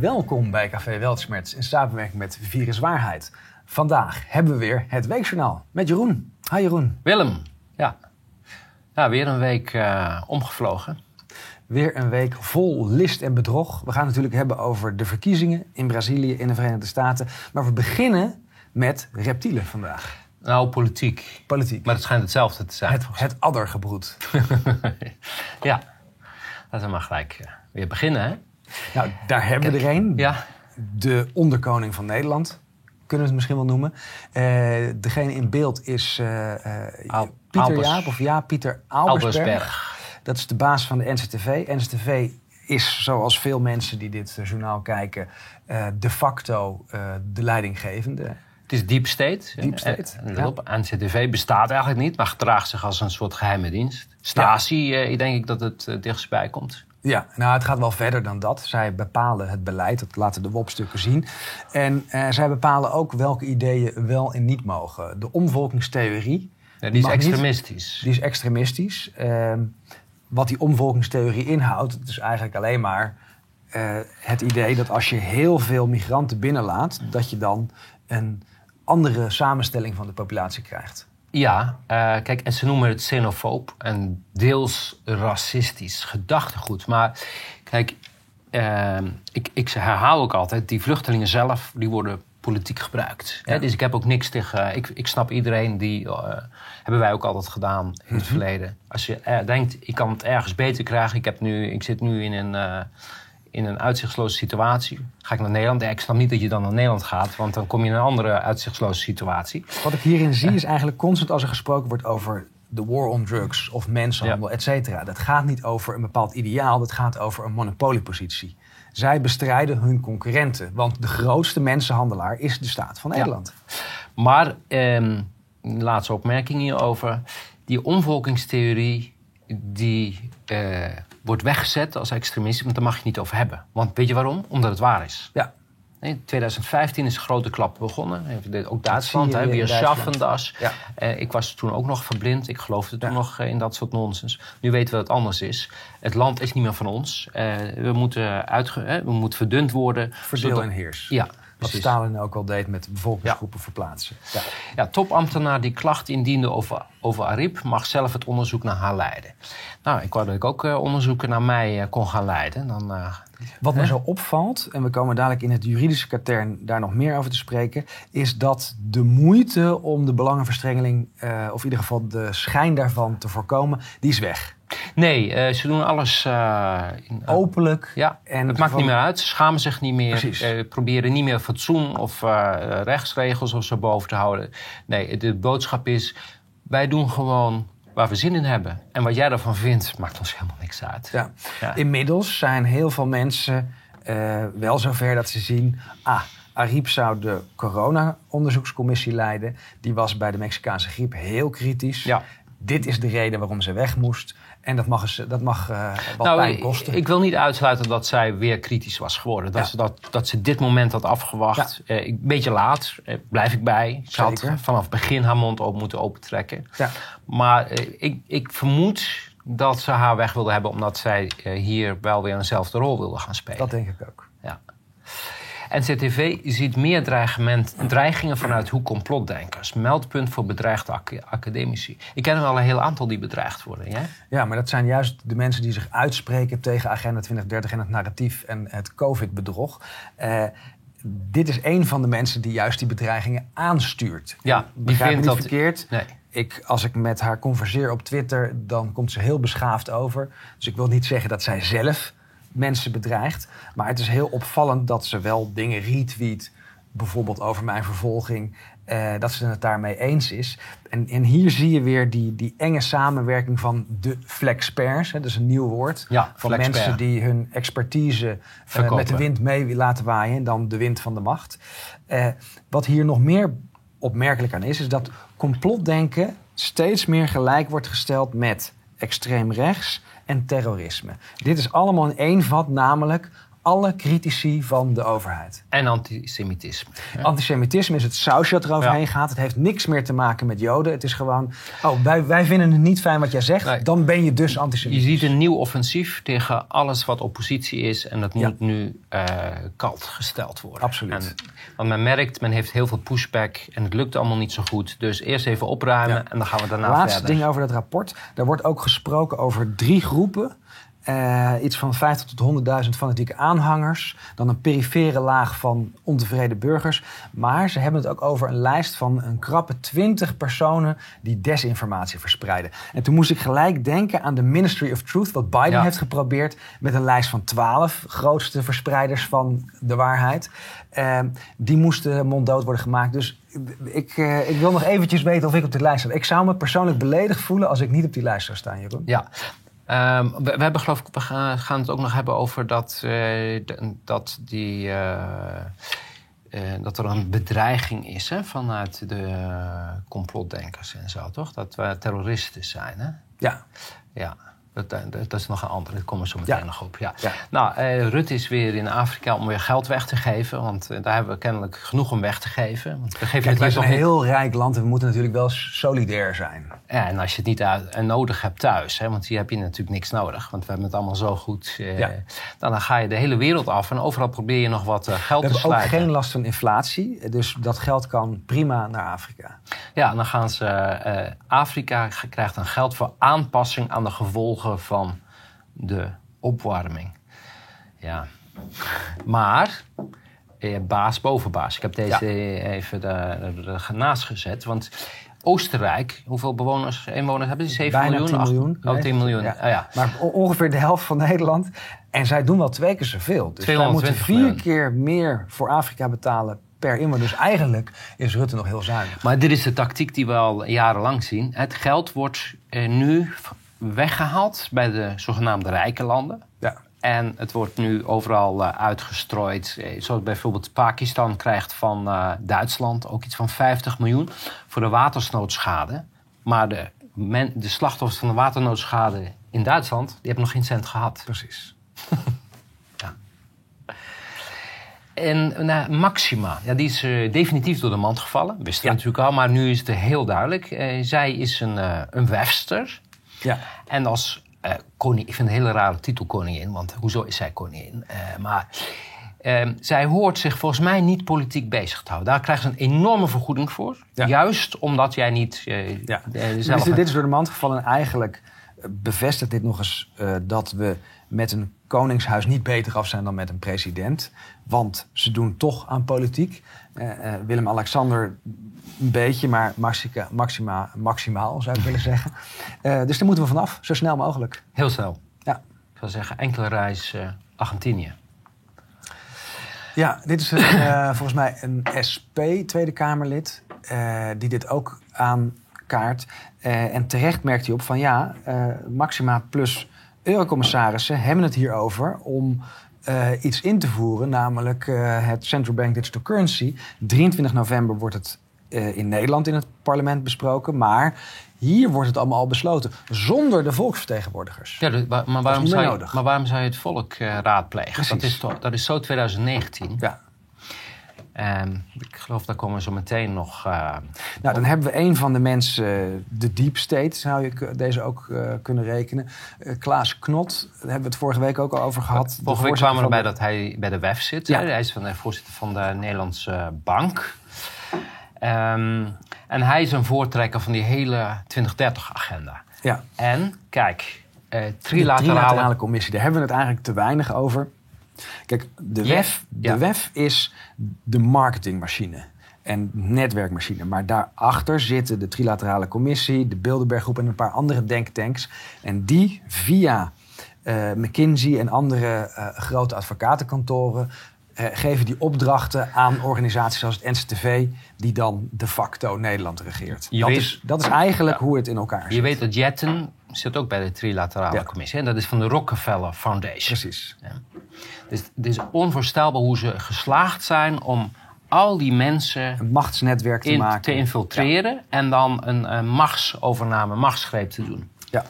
Welkom bij Café Weltschmerz in samenwerking met Virus Waarheid. Vandaag hebben we weer het Weekjournaal met Jeroen. Hi Jeroen. Willem, ja. ja weer een week uh, omgevlogen. Weer een week vol list en bedrog. We gaan het natuurlijk hebben over de verkiezingen in Brazilië, in de Verenigde Staten. Maar we beginnen met reptielen vandaag. Nou, politiek. Politiek. Maar het schijnt hetzelfde te zijn. Het, het addergebroed. ja, laten we maar gelijk uh, weer beginnen. Hè? Nou, daar hebben we er een. Ja. De onderkoning van Nederland, kunnen we het misschien wel noemen. Uh, degene in beeld is uh, Al Pieter Albers. Jaap, of ja, Pieter Albersberg. Albersberg. Dat is de baas van de NCTV. NCTV is, zoals veel mensen die dit journaal kijken, de facto de leidinggevende. Het is Deep State. Deep State. Ja. NCTV bestaat eigenlijk niet, maar gedraagt zich als een soort geheime dienst. Stasi, ja. denk ik dat het dichtstbij komt. Ja, nou het gaat wel verder dan dat. Zij bepalen het beleid, dat laten de WOP-stukken zien. En uh, zij bepalen ook welke ideeën wel en niet mogen. De omvolkingstheorie. Ja, die is extremistisch. Niet, die is extremistisch. Uh, wat die omvolkingstheorie inhoudt, het is eigenlijk alleen maar uh, het idee dat als je heel veel migranten binnenlaat, dat je dan een andere samenstelling van de populatie krijgt. Ja, uh, kijk, en ze noemen het xenofoob en deels racistisch gedachtegoed. Maar kijk, uh, ik, ik herhaal ook altijd, die vluchtelingen zelf, die worden politiek gebruikt. Ja. Hè? Dus ik heb ook niks tegen, ik, ik snap iedereen, die uh, hebben wij ook altijd gedaan in het mm -hmm. verleden. Als je uh, denkt, ik kan het ergens beter krijgen, ik, heb nu, ik zit nu in een uh, in een uitzichtsloze situatie. Ga ik naar Nederland? Ja, ik snap niet dat je dan naar Nederland gaat, want dan kom je in een andere uitzichtsloze situatie. Wat ik hierin zie is eigenlijk constant als er gesproken wordt over de war on drugs of mensenhandel, ja. et cetera. Dat gaat niet over een bepaald ideaal, dat gaat over een monopoliepositie. Zij bestrijden hun concurrenten, want de grootste mensenhandelaar is de staat van Nederland. Ja. Maar, eh, laatste opmerking hierover. Die omvolkingstheorie, die eh, wordt weggezet als extremistisch, want daar mag je niet over hebben. Want weet je waarom? Omdat het waar is. Ja. In 2015 is een grote klap begonnen. Ook Duitsland, hè, weer schaffen das. Ja. Uh, ik was toen ook nog verblind. Ik geloofde toen ja. nog in dat soort nonsens. Nu weten we dat het anders is. Het land is niet meer van ons. Uh, we, moeten uitge we moeten verdund worden. Verdeel en heers. Ja, wat Stalin ook al deed met bevolkingsgroepen ja. verplaatsen. Ja. ja, topambtenaar die klacht indiende over, over Arip mag zelf het onderzoek naar haar leiden. Nou, ik wou dat ik ook uh, onderzoeken naar mij uh, kon gaan leiden. Dan, uh, Wat me zo opvalt, en we komen dadelijk in het juridische katern daar nog meer over te spreken, is dat de moeite om de belangenverstrengeling, of in ieder geval de schijn daarvan te voorkomen, die is weg. Nee, uh, ze doen alles uh, in, uh, openlijk. Ja, en het maakt niet meer uit. Ze schamen zich niet meer. proberen niet meer fatsoen of rechtsregels of zo boven te houden. Nee, de boodschap is: wij doen gewoon waar we zin in hebben. En wat jij daarvan vindt, maakt ons helemaal niks uit. Ja. Ja. Inmiddels zijn heel veel mensen wel zover dat ze zien. Ah, Ariep zou de corona-onderzoekscommissie leiden. Die was bij de Mexicaanse griep heel kritisch. Ja. Dit is de reden waarom ze weg moest. En dat mag, dat mag uh, wat nou, pijn kosten. Ik, ik wil niet uitsluiten dat zij weer kritisch was geworden. Dat, Ja. ze, dat, dat ze dit moment had afgewacht. Eh, een beetje laat, eh, blijf ik bij. Ze had vanaf het begin haar mond open moeten opentrekken. Ja. Maar eh, ik, ik vermoed dat ze haar weg wilde hebben... omdat zij eh, hier wel weer eenzelfde rol wilde gaan spelen. Dat denk ik ook. NCTV ziet meer dreigement, dreigingen vanuit hoe complotdenkers. Meldpunt voor bedreigde ac academici. Ik ken er wel een heel aantal die bedreigd worden. Jij? Ja, maar dat zijn juist de mensen die zich uitspreken tegen Agenda 2030 en het narratief en het COVID-bedrog. Uh, dit is een van de mensen die juist die bedreigingen aanstuurt. Ja, die vindt niet dat... verkeerd. Nee. Ik, als ik met haar converseer op Twitter, dan komt ze heel beschaafd over. Dus ik wil niet zeggen dat zij zelf mensen bedreigt. Maar het is heel opvallend dat ze wel dingen retweet. Bijvoorbeeld over mijn vervolging. Uh, dat ze het daarmee eens is. En, en hier zie je weer die, die enge samenwerking van de flexpers. Hè, dat is een nieuw woord. Ja, van flexper. mensen die hun expertise Verkopen. met de wind mee laten waaien. Dan de wind van de macht. Uh, wat hier nog meer opmerkelijk aan is, is dat complotdenken steeds meer gelijk wordt gesteld met extreem rechts en terrorisme. Dit is allemaal in één vat, namelijk alle critici van de overheid. En antisemitisme. hè? Antisemitisme is het sausje dat er overheen Ja. gaat. Het heeft niks meer te maken met Joden. Het is gewoon, oh, wij, wij vinden het niet fijn wat jij zegt. Nee. Dan ben je dus Je antisemitisch. ziet een nieuw offensief tegen alles wat oppositie is. En dat Ja. moet nu eh kalt gesteld worden. Absoluut. En, want men merkt, men heeft heel veel pushback. En het lukt allemaal niet zo goed. Dus eerst even opruimen Ja. en dan gaan we daarna Laatste verder. ding over dat rapport. Daar wordt ook gesproken over drie groepen. Eh, iets van 50 tot 100.000 fanatieke aanhangers. Dan een perifere laag van ontevreden burgers. Maar ze hebben het ook over een lijst van een krappe 20 personen die desinformatie verspreiden. En toen moest ik gelijk denken aan de Ministry of Truth, wat Biden Ja. heeft geprobeerd met een lijst van 12 grootste verspreiders van de waarheid. Eh, die moesten monddood worden gemaakt. Dus ik, eh, ik wil nog eventjes weten of ik op die lijst sta. Ik zou me persoonlijk beledigd voelen als ik niet op die lijst zou staan, Jeroen. Ja. Ehm, we, we hebben geloof ik, we gaan, gaan het ook nog hebben over dat, eh, dat, die, eh, eh, dat er een bedreiging is hè, vanuit de complotdenkers en zo, toch? Dat we terroristen zijn, hè? Ja, Ja, dat, dat, dat is nog een andere. Daar komen we zo meteen Ja. nog op. Ja. Ja. Nou, eh, Rutte is weer in Afrika om weer geld weg te geven. Want eh, daar hebben we kennelijk genoeg om weg te geven. Want we geven Kijk, het toch een niet. heel rijk land en we moeten natuurlijk wel solidair zijn. Ja, en als je het niet uit, en nodig hebt thuis, hè, want hier heb je natuurlijk niks nodig. Want we hebben het allemaal zo goed. eh, Ja. dan, dan ga je de hele wereld af en overal probeer je nog wat eh, geld We te hebben ook geen last van inflatie, dus dat geld kan prima naar Afrika. Ja, en dan gaan ze. eh, Afrika krijgt dan geld voor aanpassing aan de gevolgen van de opwarming. Ja. Maar. eh, baas boven baas. Ik heb deze even de, de, de naast gezet. Want Oostenrijk, hoeveel bewoners, inwoners hebben die? 7 Bijna miljoen? 10 Acht- miljoen. Oh, 10 miljoen. Ja. Oh, ja. Maar ongeveer de helft van Nederland. En zij doen wel twee keer zoveel. Dus zij moeten 220 vier miljoen. keer meer voor Afrika betalen per inwoner. Dus eigenlijk is Rutte nog heel zuinig. Maar dit is de tactiek die we al jarenlang zien. Het geld wordt eh, nu weggehaald bij de zogenaamde rijke landen. Ja. En het wordt nu overal eh, uitgestrooid. Eh, zoals bijvoorbeeld Pakistan krijgt van eh, Duitsland ook iets van 50 miljoen voor de watersnoodschade. Maar de, men, de slachtoffers van de watersnoodschade in Duitsland, die hebben nog geen cent gehad. Precies. En nou, Maxima, ja, die is definitief door de mand gevallen. Wisten we Ja. natuurlijk al, maar nu is het heel duidelijk. Zij is een, eh, een wefster. Ja. En als eh koningin, ik vind het een hele rare titel koningin, want hoezo is zij koningin? Eh, maar eh, zij hoort zich volgens mij niet politiek bezig te houden. Daar krijgt ze een enorme vergoeding voor. Ja. Juist omdat jij niet eh, Ja. Dus dit, is door de mand gevallen. En eigenlijk bevestigt dit nog eens dat we met een koningshuis niet beter af zijn dan met een president. Want ze doen toch aan politiek. Willem-Alexander een beetje, maar Maxima, Maxima, maximaal zou ik willen zeggen. Eh, dus daar moeten we vanaf, zo snel mogelijk. Heel snel. Ja. Ik zou zeggen, enkele reis eh, Argentinië. Ja, dit is een, eh, volgens mij een SP, Tweede Kamerlid, die dit ook aankaart. En terecht merkt hij op van ja, Maxima plus eurocommissarissen hebben het hierover om iets in te voeren, namelijk het Central Bank Digital Currency. 23 november wordt het eh, in Nederland in het parlement besproken, maar hier wordt het allemaal al besloten, zonder de volksvertegenwoordigers. Ja, dus maar, waarom zou je, nodig. maar waarom zou je het volk eh, raadplegen? Dat is, toch, dat is zo 2019. Ja. En ik geloof, daar komen we zo meteen nog... eh, Nou, dan hebben we een van de mensen, de deep state zou je deze ook kunnen rekenen. Klaas Knot, daar hebben we het vorige week ook al over gehad. Vorige week kwamen we erbij de- dat hij bij de WEF zit. Ja. Hij is van de voorzitter van de Nederlandse Bank. Ehm, en hij is een voortrekker van die hele 2030-agenda. Ja, En kijk, de trilaterale... trilaterale commissie, daar hebben we het eigenlijk te weinig over. Kijk, de WEF, de ja. WEF is de marketingmachine en netwerkmachine. Maar daarachter zitten de trilaterale commissie, de Bilderberggroep en een paar andere denktanks. En die via eh, McKinsey en andere eh, grote advocatenkantoren eh, geven die opdrachten aan organisaties zoals het NCTV, die dan de facto Nederland regeert. Je dat, weet- is, dat is eigenlijk Ja. hoe het in elkaar zit. Je weet dat Jetten zit ook bij de trilaterale Ja. commissie. En dat is van de Rockefeller Foundation. Precies. Dus het is onvoorstelbaar hoe ze geslaagd zijn om al die mensen Een machtsnetwerk te in, maken. te infiltreren en dan een, eh, machtsovername, machtsgreep te doen. Ja.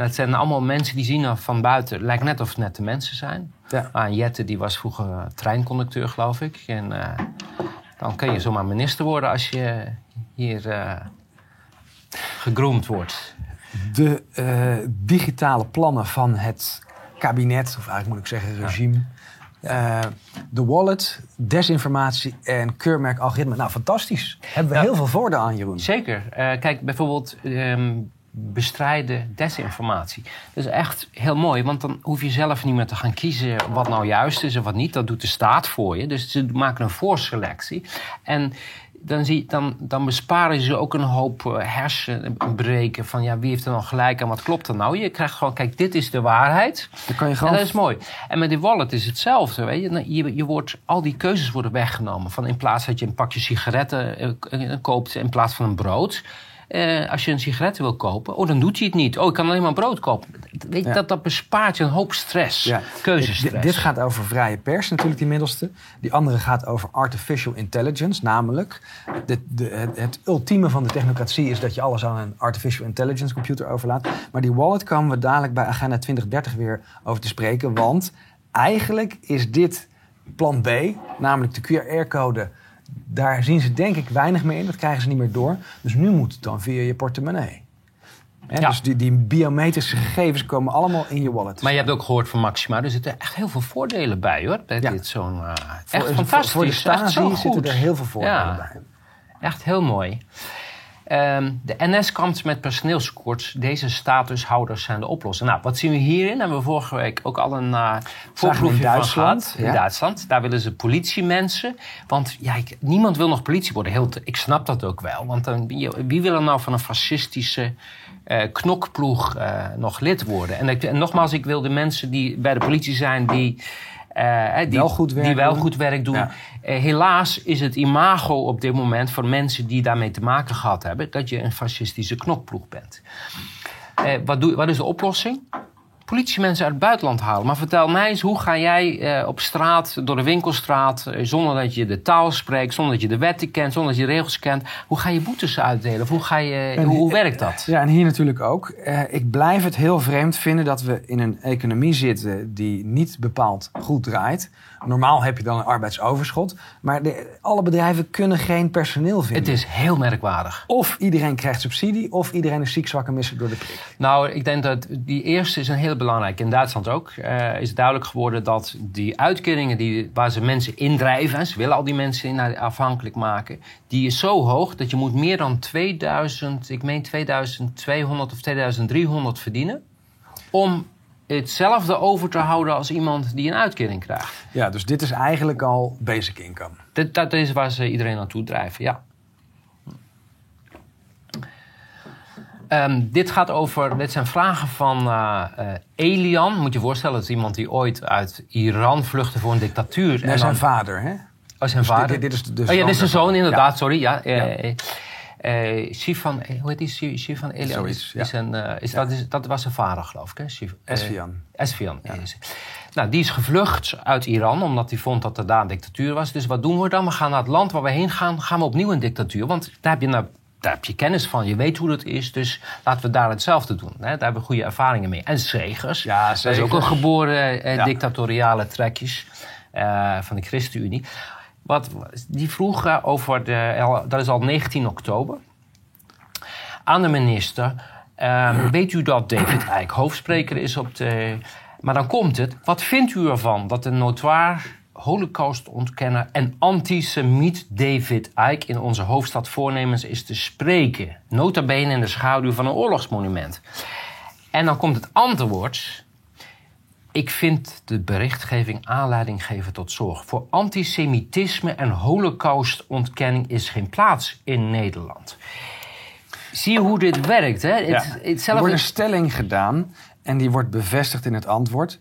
En het zijn allemaal mensen die zien van buiten, lijkt net of het net de mensen zijn. Ja. Ah, Jette die was vroeger eh, treinconducteur, geloof ik. En eh, dan kun je zomaar minister worden als je hier eh gegroomd wordt. De digitale plannen van het kabinet, of eigenlijk moet ik zeggen regime. de wallet, desinformatie en keurmerk algoritme. Nou, fantastisch. Hebben we heel veel voordeel aan, Jeroen. Zeker. Kijk, bijvoorbeeld ehm, bestrijden desinformatie. Dat is echt heel mooi, want dan hoef je zelf niet meer te gaan kiezen wat nou juist is en wat niet. Dat doet de staat voor je. Dus ze maken een voorselectie. En dan, zie, dan, dan besparen ze ook een hoop eh, hersenbreken van ja, wie heeft er nou gelijk en wat klopt er nou? Je krijgt gewoon, kijk, dit is de waarheid. Dan kan je En gewoon... dat is mooi. En met die wallet is hetzelfde. Weet je? Je, je wordt, al die keuzes worden weggenomen. Van in plaats dat je een pakje sigaretten eh, eh, koopt in plaats van een brood. Eh, als je een sigaretten wil kopen, oh, dan doet hij het niet. Oh, ik kan alleen maar brood kopen. Weet je, dat, dat bespaart je een hoop stress. Ja. Keuzestress. Dit, dit gaat over vrije pers, natuurlijk, die middelste. Die andere gaat over artificial intelligence. Namelijk, de, de, het, het ultieme van de technocratie is dat je alles aan een artificial intelligence computer overlaat. Maar die wallet komen we dadelijk bij Agenda 2030 weer over te spreken. Want eigenlijk is dit plan B, namelijk de QR-code. Daar zien ze denk ik weinig meer in. Dat krijgen ze niet meer door. Dus nu moet het dan via je portemonnee. Hè, Ja. Dus die, die biometrische gegevens komen allemaal in je wallet. Maar je hebt ook gehoord van Maxima, er zitten echt heel veel voordelen bij hoor. Bij Ja. dit zo'n. Voor- echt voor- fantastisch. Voor de goed. zitten er heel veel voordelen bij. Echt heel mooi. Ehm, de NS kampt met personeelskoorts. Deze statushouders zijn de oplossing. Nou, wat zien we hierin? Hebben we vorige week ook al een uh, voorproefje van Duitsland, gehad. In ja. Duitsland. Daar willen ze politiemensen. Want ja, ik- niemand wil nog politie worden. Heel te- ik snap dat ook wel. Want dan, wie wil er nou van een fascistische eh, knokploeg eh, nog lid worden? En, ik, en nogmaals, ik wil de mensen die bij de politie zijn... die die, Wel goed werk die wel doen. goed werk doen. Ja. Eh, helaas is het imago op dit moment voor mensen die daarmee te maken gehad hebben, dat je een fascistische knokploeg bent. Eh, wat, doe, wat is de oplossing? Politiemensen uit het buitenland halen. Maar vertel mij eens, hoe ga jij eh, op straat, door de winkelstraat, eh, zonder dat je de taal spreekt, zonder dat je de wetten kent, zonder dat je de regels kent, hoe ga je boetes uitdelen? Of hoe, ga je, En- hoe, hoe werkt dat? Ja, en hier natuurlijk ook. Eh, ik blijf het heel vreemd vinden dat we in een economie zitten die niet bepaald goed draait. Normaal heb je dan een arbeidsoverschot, maar de, alle bedrijven kunnen geen personeel vinden. Het is heel merkwaardig. Of iedereen krijgt subsidie, of iedereen is ziek, zwak en misselijk door de prik. Nou, ik denk dat die eerste is een heel belangrijk. In Duitsland ook eh, is duidelijk geworden dat die uitkeringen die, waar ze mensen indrijven, en ze willen al die mensen in afhankelijk maken, die is zo hoog dat je moet meer dan 2000, ik meen 2200 of 2300 verdienen om hetzelfde over te houden als iemand die een uitkering krijgt. Ja, dus dit is eigenlijk al basic income. Dat, dat is waar ze iedereen naartoe drijven, ja. Ehm, dit gaat over, dit zijn vragen van eh, eh, Elian. Moet je je voorstellen, dat is iemand die ooit uit Iran vluchtte voor een dictatuur. En zijn vader, hè? Oh, zijn Dus vader. dit- dit is de oh ja, dit is de zoon inderdaad, sorry. Ja. Ja. Eh, hoe heet die? Zoiets, is, ja. is een, eh, is, dat, is, dat was zijn vader, geloof ik. Hè? Esfian. Nou, die is gevlucht uit Iran omdat hij vond dat er daar een dictatuur was. Dus wat doen we dan? We gaan naar het land waar we heen gaan, gaan we opnieuw een dictatuur. Want daar heb je, nou, daar heb je kennis van, je weet hoe dat is. Dus laten we daar hetzelfde doen. Hè? Daar hebben we goede ervaringen mee. En Segers, Ja, dat is ook een geboren eh, Ja. dictatoriale trekjes eh, van de ChristenUnie. Wat, die vroeg over de, dat is al 19 oktober, aan de minister. ehm, weet u dat David Eyck hoofdspreker is op de. Maar dan komt het. Wat vindt u ervan dat de notoir holocaustontkenner en antisemiet David Eyck in onze hoofdstad voornemens is te spreken? Nota bene in de schaduw van een oorlogsmonument. En dan komt het antwoord. Ik vind de berichtgeving aanleiding geven tot zorg. Voor antisemitisme en holocaustontkenning is geen plaats in Nederland. Zie je hoe dit werkt? Hè? Ja. Het, Er wordt een stelling gedaan en die wordt bevestigd in het antwoord.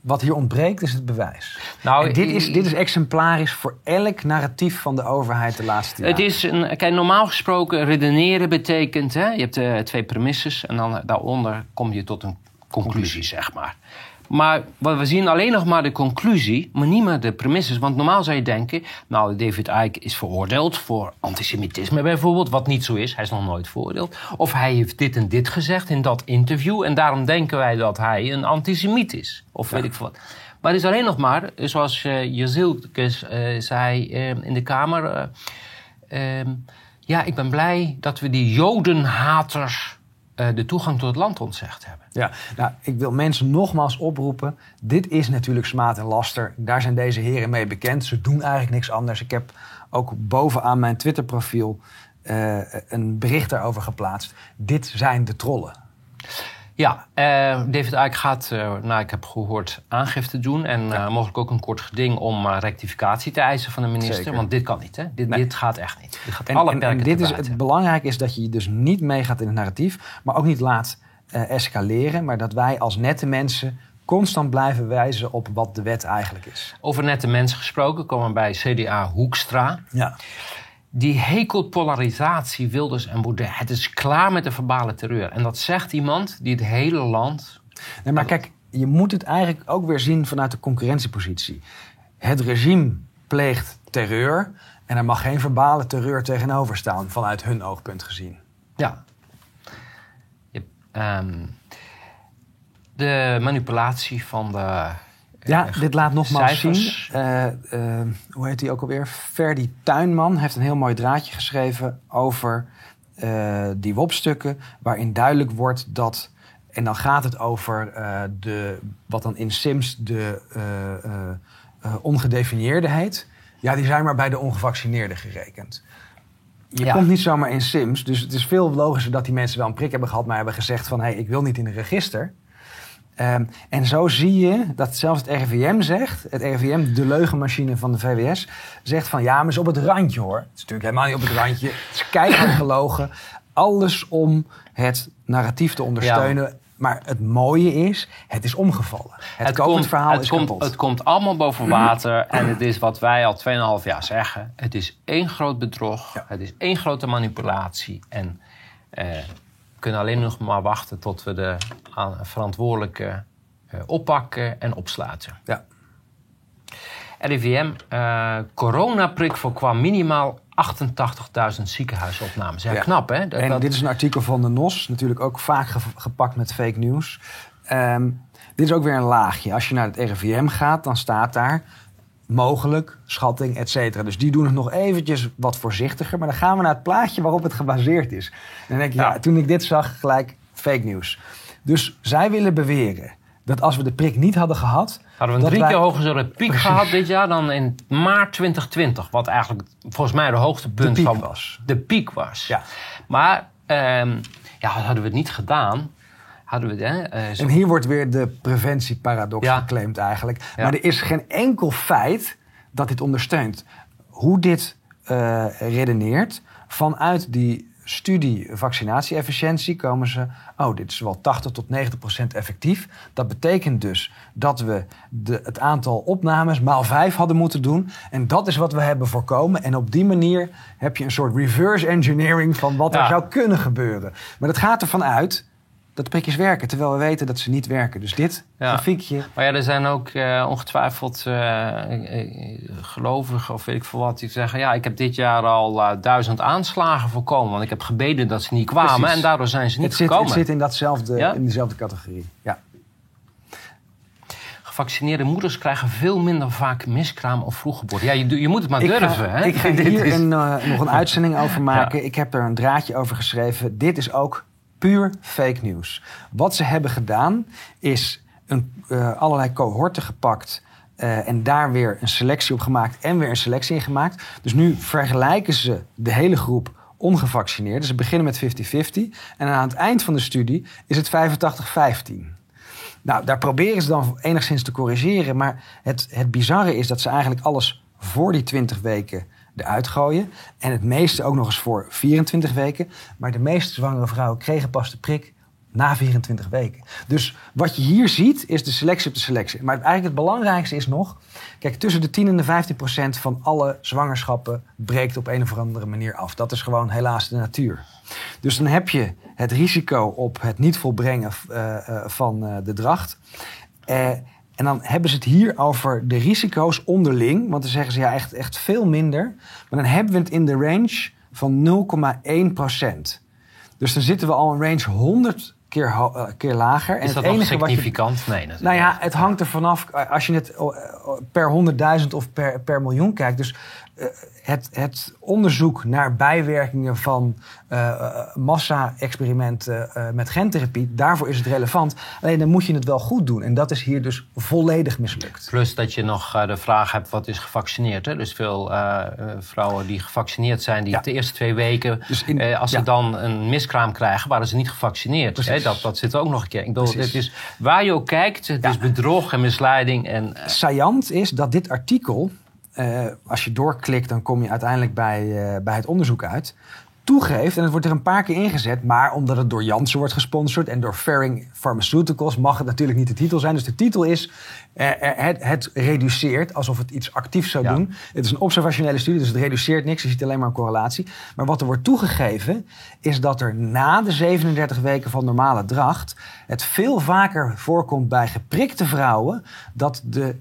Wat hier ontbreekt is het bewijs. Nou, En dit, is, dit is exemplarisch voor elk narratief van de overheid de laatste jaren. Het is een, kijk, normaal gesproken redeneren betekent, hè, je hebt eh, twee premisses en dan daaronder kom je tot een conclusie, zeg maar. Maar we zien alleen nog maar de conclusie, maar niet meer de premisses. Want normaal zou je denken, nou, David Icke is veroordeeld voor antisemitisme bijvoorbeeld, wat niet zo is. Hij is nog nooit veroordeeld. Of hij heeft dit en dit gezegd in dat interview en daarom denken wij dat hij een antisemiet is. Of weet ik wat. Maar het is alleen nog maar, zoals uh, Jezilkes uh, zei uh, in de Kamer... Ehm, ja, ik ben blij dat we die jodenhaters de toegang tot het land ontzegd hebben. Ja, nou, ik wil mensen nogmaals oproepen. Dit is natuurlijk smaad en laster. Daar zijn deze heren mee bekend. Ze doen eigenlijk niks anders. Ik heb ook bovenaan mijn Twitter-profiel uh, een bericht daarover geplaatst. Dit zijn de trollen. Ja, uh, David Icke gaat, uh, nou, ik heb gehoord, aangifte doen. En ja. mogelijk ook een kort geding om rectificatie te eisen van de minister. Zeker. Want dit kan niet, hè? Dit, nee. dit gaat echt niet. Dit gaat en, alle en, perken en dit is Het belangrijke is dat je dus niet meegaat in het narratief. Maar ook niet laat escaleren. Maar dat wij als nette mensen constant blijven wijzen op wat de wet eigenlijk is. Over nette mensen gesproken komen we bij CDA Hoekstra. Ja. Die hekelt polarisatie, Wilders en Baudet. Het is klaar met de verbale terreur. En dat zegt iemand die het hele land... Nee, maar kijk, je moet het eigenlijk ook weer zien vanuit de concurrentiepositie. Het regime pleegt terreur... en er mag geen verbale terreur tegenover staan... vanuit hun oogpunt gezien. Ja. Je, um, de manipulatie van de ja, dit laat nogmaals cijfers. zien. Uh, uh, hoe heet hij ook alweer? Ferdi Tuinman heeft een heel mooi draadje geschreven over uh, die WOP-stukken. Waarin duidelijk wordt dat. En dan gaat het over de, wat dan in Sims de ongedefinieerde heet. Ja, die zijn maar bij de ongevaccineerden gerekend. Je ja. komt niet zomaar in Sims. Dus het is veel logischer dat die mensen wel een prik hebben gehad, maar hebben gezegd van hé, hey, ik wil niet in een register. Um, en zo zie je dat zelfs het RIVM zegt, het RIVM, de leugenmachine van de VWS, zegt van ja, maar is op het randje hoor. Het is natuurlijk helemaal niet op het randje. Het is keihard gelogen. Alles om het narratief te ondersteunen. Ja. Maar het mooie is, het is omgevallen. Het, het komt, verhaal het is komt, kapot. Het komt allemaal boven water. en het is wat wij al 2,5 jaar zeggen. Het is één groot bedrog. Ja. Het is één grote manipulatie. En uh, kunnen alleen nog maar wachten tot we de verantwoordelijke uh, oppakken en opsluiten. Ja. RIVM, uh, coronaprik voorkwam minimaal 88.000 ziekenhuisopnames. Ja, ja, knap hè? Dat, en dat... dit is een artikel van de NOS, natuurlijk ook vaak gepakt met fake news. Um, dit is ook weer een laagje. Als je naar het RIVM gaat, dan staat daar mogelijk, schatting, et cetera. Dus die doen het nog eventjes wat voorzichtiger. Maar dan gaan we naar het plaatje waarop het gebaseerd is. En dan denk je, ja, toen ik dit zag, gelijk fake news. Dus zij willen beweren dat als we de prik niet hadden gehad... Hadden we een drie wij... keer hogere piek Precies. gehad dit jaar dan in maart 2020. Wat eigenlijk volgens mij de hoogtepunt de piek van was. de piek was. Ja. Maar um, ja, hadden we het niet gedaan hadden we hè, uh, En hier wordt weer de preventieparadox ja. geclaimd eigenlijk. Ja. Maar er is geen enkel feit dat dit ondersteunt. Hoe dit uh, redeneert vanuit die studie vaccinatie-efficiëntie komen ze... oh, dit is wel 80 tot 90 procent effectief. Dat betekent dus dat we de, het aantal opnames maal 5 hadden moeten doen. En dat is wat we hebben voorkomen. En op die manier heb je een soort reverse engineering... van wat ja. er zou kunnen gebeuren. Maar dat gaat ervan uit dat de prikjes werken, terwijl we weten dat ze niet werken. Dus dit ja. grafiekje... Maar ja, er zijn ook uh, ongetwijfeld uh, gelovigen of weet ik veel wat... die zeggen, ja, ik heb dit jaar al uh, duizend aanslagen voorkomen... want ik heb gebeden dat ze niet kwamen Precies. en daardoor zijn ze niet het zit, gekomen. Het zit in, datzelfde, ja? in dezelfde categorie, ja. Gevaccineerde moeders krijgen veel minder vaak miskraam of vroeggeboorte. Ja, je, je moet het maar ik durven, ga, hè? Ik ga hier een, nog een uitzending over maken. Ja. Ik heb er een draadje over geschreven. Dit is ook puur fake news. Wat ze hebben gedaan is een, uh, allerlei cohorten gepakt. Uh, en daar weer een selectie op gemaakt en weer een selectie in gemaakt. Dus nu vergelijken ze de hele groep ongevaccineerden. Ze beginnen met 50-50. En aan het eind van de studie is het 85-15. Nou, daar proberen ze dan enigszins te corrigeren. Maar het, het bizarre is dat ze eigenlijk alles voor die 20 weken eruit gooien. En het meeste ook nog eens voor 24 weken. Maar de meeste zwangere vrouwen kregen pas de prik na 24 weken. Dus wat je hier ziet is de selectie op de selectie. Maar eigenlijk het belangrijkste is nog... Kijk, tussen de 10 en de 15 procent van alle zwangerschappen... breekt op een of andere manier af. Dat is gewoon helaas de natuur. Dus dan heb je het risico op het niet volbrengen uh, uh, van uh, de dracht... En dan hebben ze het hier over de risico's onderling. Want dan zeggen ze ja, echt, echt veel minder. Maar dan hebben we het in de range van 0,1 procent. Dus dan zitten we al een range 100 keer, eh, keer lager. Is dat het nog enige wat je significant? Nee, natuurlijk. nou ja, het hangt er vanaf eh, als je het eh, per 100.000 of per, per miljoen kijkt. Dus het, het onderzoek naar bijwerkingen van eh, eh, massa-experimenten eh, met gentherapie, daarvoor is het relevant. Alleen dan moet je het wel goed doen. En dat is hier dus volledig mislukt. Plus dat je nog eh, de vraag hebt wat is gevaccineerd. Hè? Dus veel eh, eh, vrouwen die gevaccineerd zijn, die Ja. de eerste twee weken, Dus in- eh, als ze dan een miskraam krijgen, waren ze niet gevaccineerd. Hè? Dat, dat zit ook nog een keer. Ik bedoel, Precies. het is, waar je ook kijkt, het Ja. is bedrog en misleiding. En, eh, Saillant is dat dit artikel, eh, als je doorklikt, dan kom je uiteindelijk bij, eh, bij het onderzoek uit. Toegeeft, en het wordt er een paar keer ingezet, maar omdat het door Janssen wordt gesponsord en door Ferring Pharmaceuticals, mag het natuurlijk niet de titel zijn. Dus de titel is: eh, het, het reduceert, alsof het iets actiefs zou Ja. doen. Het is een observationele studie, dus het reduceert niks. Je ziet alleen maar een correlatie. Maar wat er wordt toegegeven, is dat er na de 37 weken van normale dracht het veel vaker voorkomt bij geprikte vrouwen dat de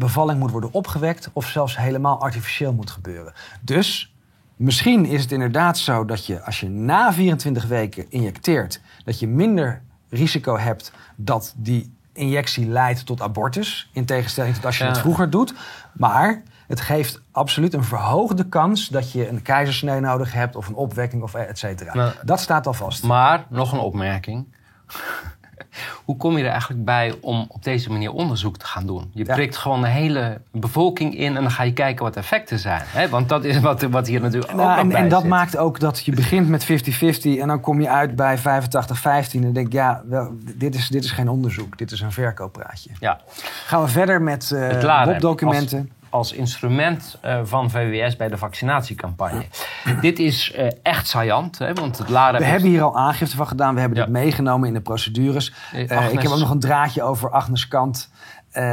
bevalling moet worden opgewekt of zelfs helemaal artificieel moet gebeuren. Dus misschien is het inderdaad zo dat je als je na 24 weken injecteert, dat je minder risico hebt dat die injectie leidt tot abortus. In tegenstelling tot als je Ja. het vroeger doet. Maar het geeft absoluut een verhoogde kans dat je een keizersnee nodig hebt of een opwekking of et cetera. Nou, dat staat al vast. Maar, nog een opmerking. Hoe kom je er eigenlijk bij om op deze manier onderzoek te gaan doen? Je Ja. prikt gewoon de hele bevolking in en dan ga je kijken wat de effecten zijn. Hè? Want dat is wat, wat hier natuurlijk ook Nou, nog en, bij en dat zit. maakt ook dat je begint met 50-50 en dan kom je uit bij 85-15 en denk ja, wel, dit, is, dit is geen onderzoek, dit is een verkooppraatje. Ja, Gaan we verder met eh het LAREM WOP-documenten. Als, instrument eh, van VWS bij de vaccinatiecampagne. Dit is eh, echt saillant, hè? want het. We hebben hier al aangifte van gedaan, we hebben Ja. dit meegenomen in de procedures. Eh, ik heb ook nog een draadje over Agnes Kant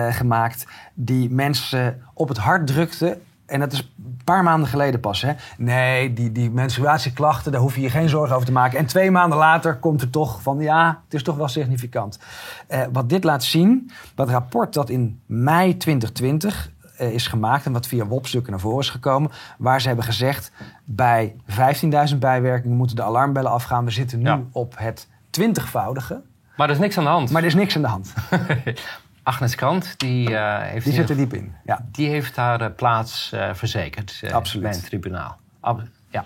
gemaakt, die mensen op het hart drukte. En dat is een paar maanden geleden pas. Hè? Nee, die, die menstruatieklachten, daar hoef je je geen zorgen over te maken. En twee maanden later komt er toch van, ja, het is toch wel significant. Wat dit laat zien, dat rapport dat in mei 2020 eh, is gemaakt... en wat via WOP-stukken naar voren is gekomen... waar ze hebben gezegd, bij 15.000 bijwerkingen moeten de alarmbellen afgaan. We zitten nu Ja. op het twintigvoudige, Maar er is niks aan de hand. maar er is niks aan de hand. Agnes Kant, die, eh, heeft, Die zit er diep in. Ja. die heeft haar eh, plaats eh, verzekerd eh, Absoluut. bij een tribunaal. Ab- ja.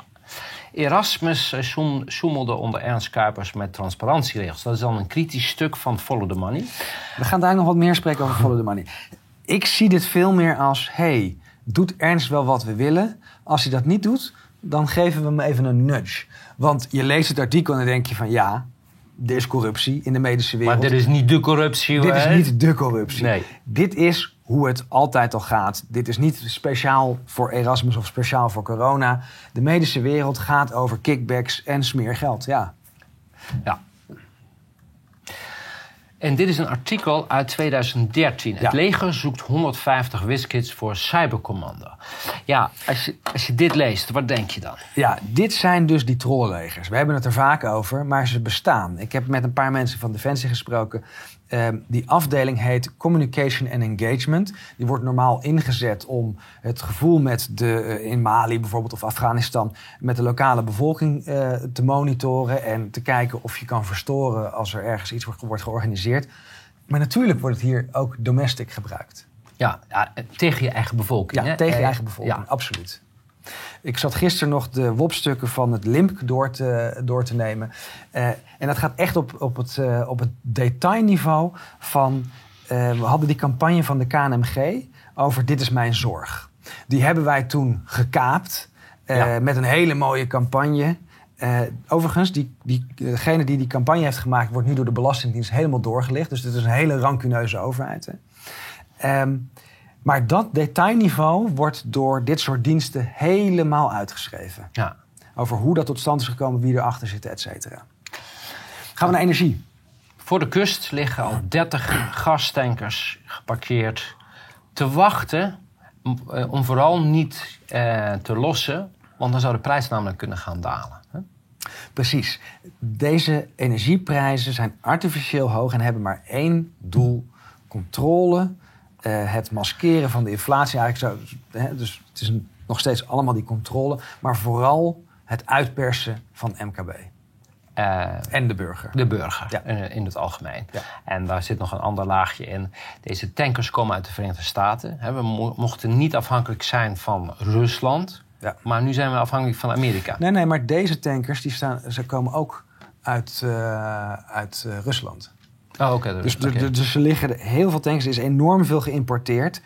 Erasmus eh, zoem- zoemelde onder Ernst Kuipers met transparantieregels. Dat is dan een kritisch stuk van Follow the Money. We gaan daar nog wat meer spreken over Follow the Money. Ik zie dit veel meer als, hey, doet Ernst wel wat we willen? Als hij dat niet doet, dan geven we hem even een nudge. Want je leest het artikel en dan denk je van, ja, er is corruptie in de medische wereld. Maar dit is niet de corruptie. Dit is niet de corruptie. Nee. Dit is hoe het altijd al gaat. Dit is niet speciaal voor Erasmus of speciaal voor corona. De medische wereld gaat over kickbacks en smeergeld. Ja. Ja. En dit is een artikel uit 2013. Het leger zoekt 150 wiskits voor cybercommando. Ja, als je, als je dit leest, wat denk je dan? ja, dit zijn dus die trolllegers. We hebben het er vaak over, maar ze bestaan. Ik heb met een paar mensen van Defensie gesproken. Ehm, die afdeling heet Communication and Engagement. Die wordt normaal ingezet om het gevoel met de, eh, in Mali bijvoorbeeld of Afghanistan... met de lokale bevolking eh, te monitoren en te kijken of je kan verstoren... als er ergens iets wordt, wordt georganiseerd. Maar natuurlijk wordt het hier ook domestic gebruikt. Ja, ja tegen je eigen bevolking. Ja, hè? tegen je Eh, eigen bevolking, Ja. absoluut. Ik zat gisteren nog de WOP-stukken van het LIMP door te, door te nemen. Eh, en dat gaat echt op, op, het, eh, op het detailniveau van... eh, we hadden die campagne van de KNMG over Dit is mijn zorg. Die hebben wij toen gekaapt Ja. met een hele mooie campagne... Overigens, die, die, degene die die campagne heeft gemaakt... wordt nu door de Belastingdienst helemaal doorgelicht. Dus dit is een hele rancuneuze overheid. Hè. Ehm, maar dat detailniveau wordt door dit soort diensten helemaal uitgeschreven. Ja. Over hoe dat tot stand is gekomen, wie erachter zit, et cetera. Gaan we naar energie. Voor de kust liggen al 30 gastankers geparkeerd te wachten om, eh, om vooral niet eh, te lossen, want dan zou de prijs namelijk kunnen gaan dalen. hè? Precies. Deze energieprijzen zijn artificieel hoog en hebben maar één doel: controle. Eh, het maskeren van de inflatie. Eigenlijk zo, hè, dus het is een- nog steeds allemaal die controle, maar vooral het uitpersen van MKB. Eh, En de burger. de burger Ja. eh, in het algemeen. Ja. En daar zit nog een ander laagje in. Deze tankers komen uit de Verenigde Staten. Hè, We mo- mochten niet afhankelijk zijn van Rusland. Ja. Maar nu zijn we afhankelijk van Amerika. Nee, nee, maar deze tankers die staan, ze komen ook uit, uit Rusland. Oh. Dus, de- dus er liggen heel veel tanks, er is enorm veel geïmporteerd.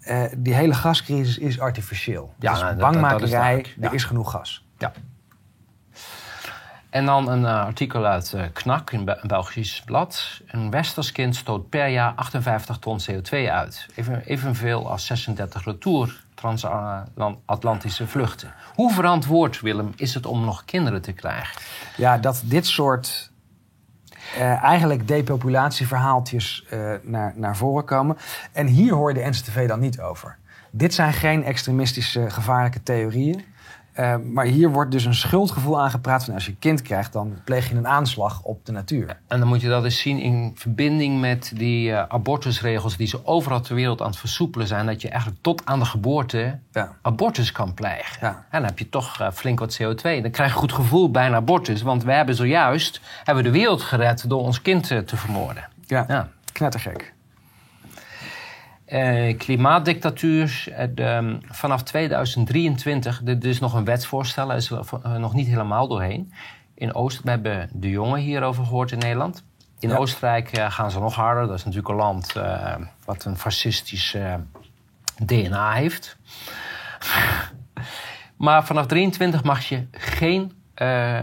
Eh, die hele gascrisis is artificieel. Ja, dus nou, dat- dat- dat is bangmakerij, ja. er is genoeg gas. Ja. En dan een eh, artikel uit eh, KNAK, een, een Belgisch blad. Een westers kind stoot per jaar 58 ton CO2 uit. Even, evenveel als 36 retour transatlantische vluchten. Hoe verantwoord, Willem, is het om nog kinderen te krijgen? Ja, dat dit soort eh, eigenlijk depopulatieverhaaltjes eh, naar, naar voren komen. En hier hoor je de NCTV dan niet over. Dit zijn geen extremistische gevaarlijke theorieën. Eh, maar hier wordt dus een schuldgevoel aangepraat van als je een kind krijgt, dan pleeg je een aanslag op de natuur. En dan moet je dat eens zien in verbinding met die eh, abortusregels die ze overal ter wereld aan het versoepelen zijn. Dat je eigenlijk tot aan de geboorte Ja. abortus kan plegen. Ja. En dan heb je toch eh, flink wat CO2. Dan krijg je een goed gevoel bij een abortus. Want we hebben zojuist hebben we de wereld gered door ons kind te vermoorden. Ja, Ja. knettergek. Eh, klimaatdictatuur. eh, de- vanaf 2023, dit is nog een wetsvoorstel, is er eh, nog niet helemaal doorheen. In we hebben de jongen hierover gehoord in Nederland. In Ja. Oostenrijk gaan ze nog harder. Dat is natuurlijk een land wat een fascistisch DNA heeft. maar vanaf 23 mag je geen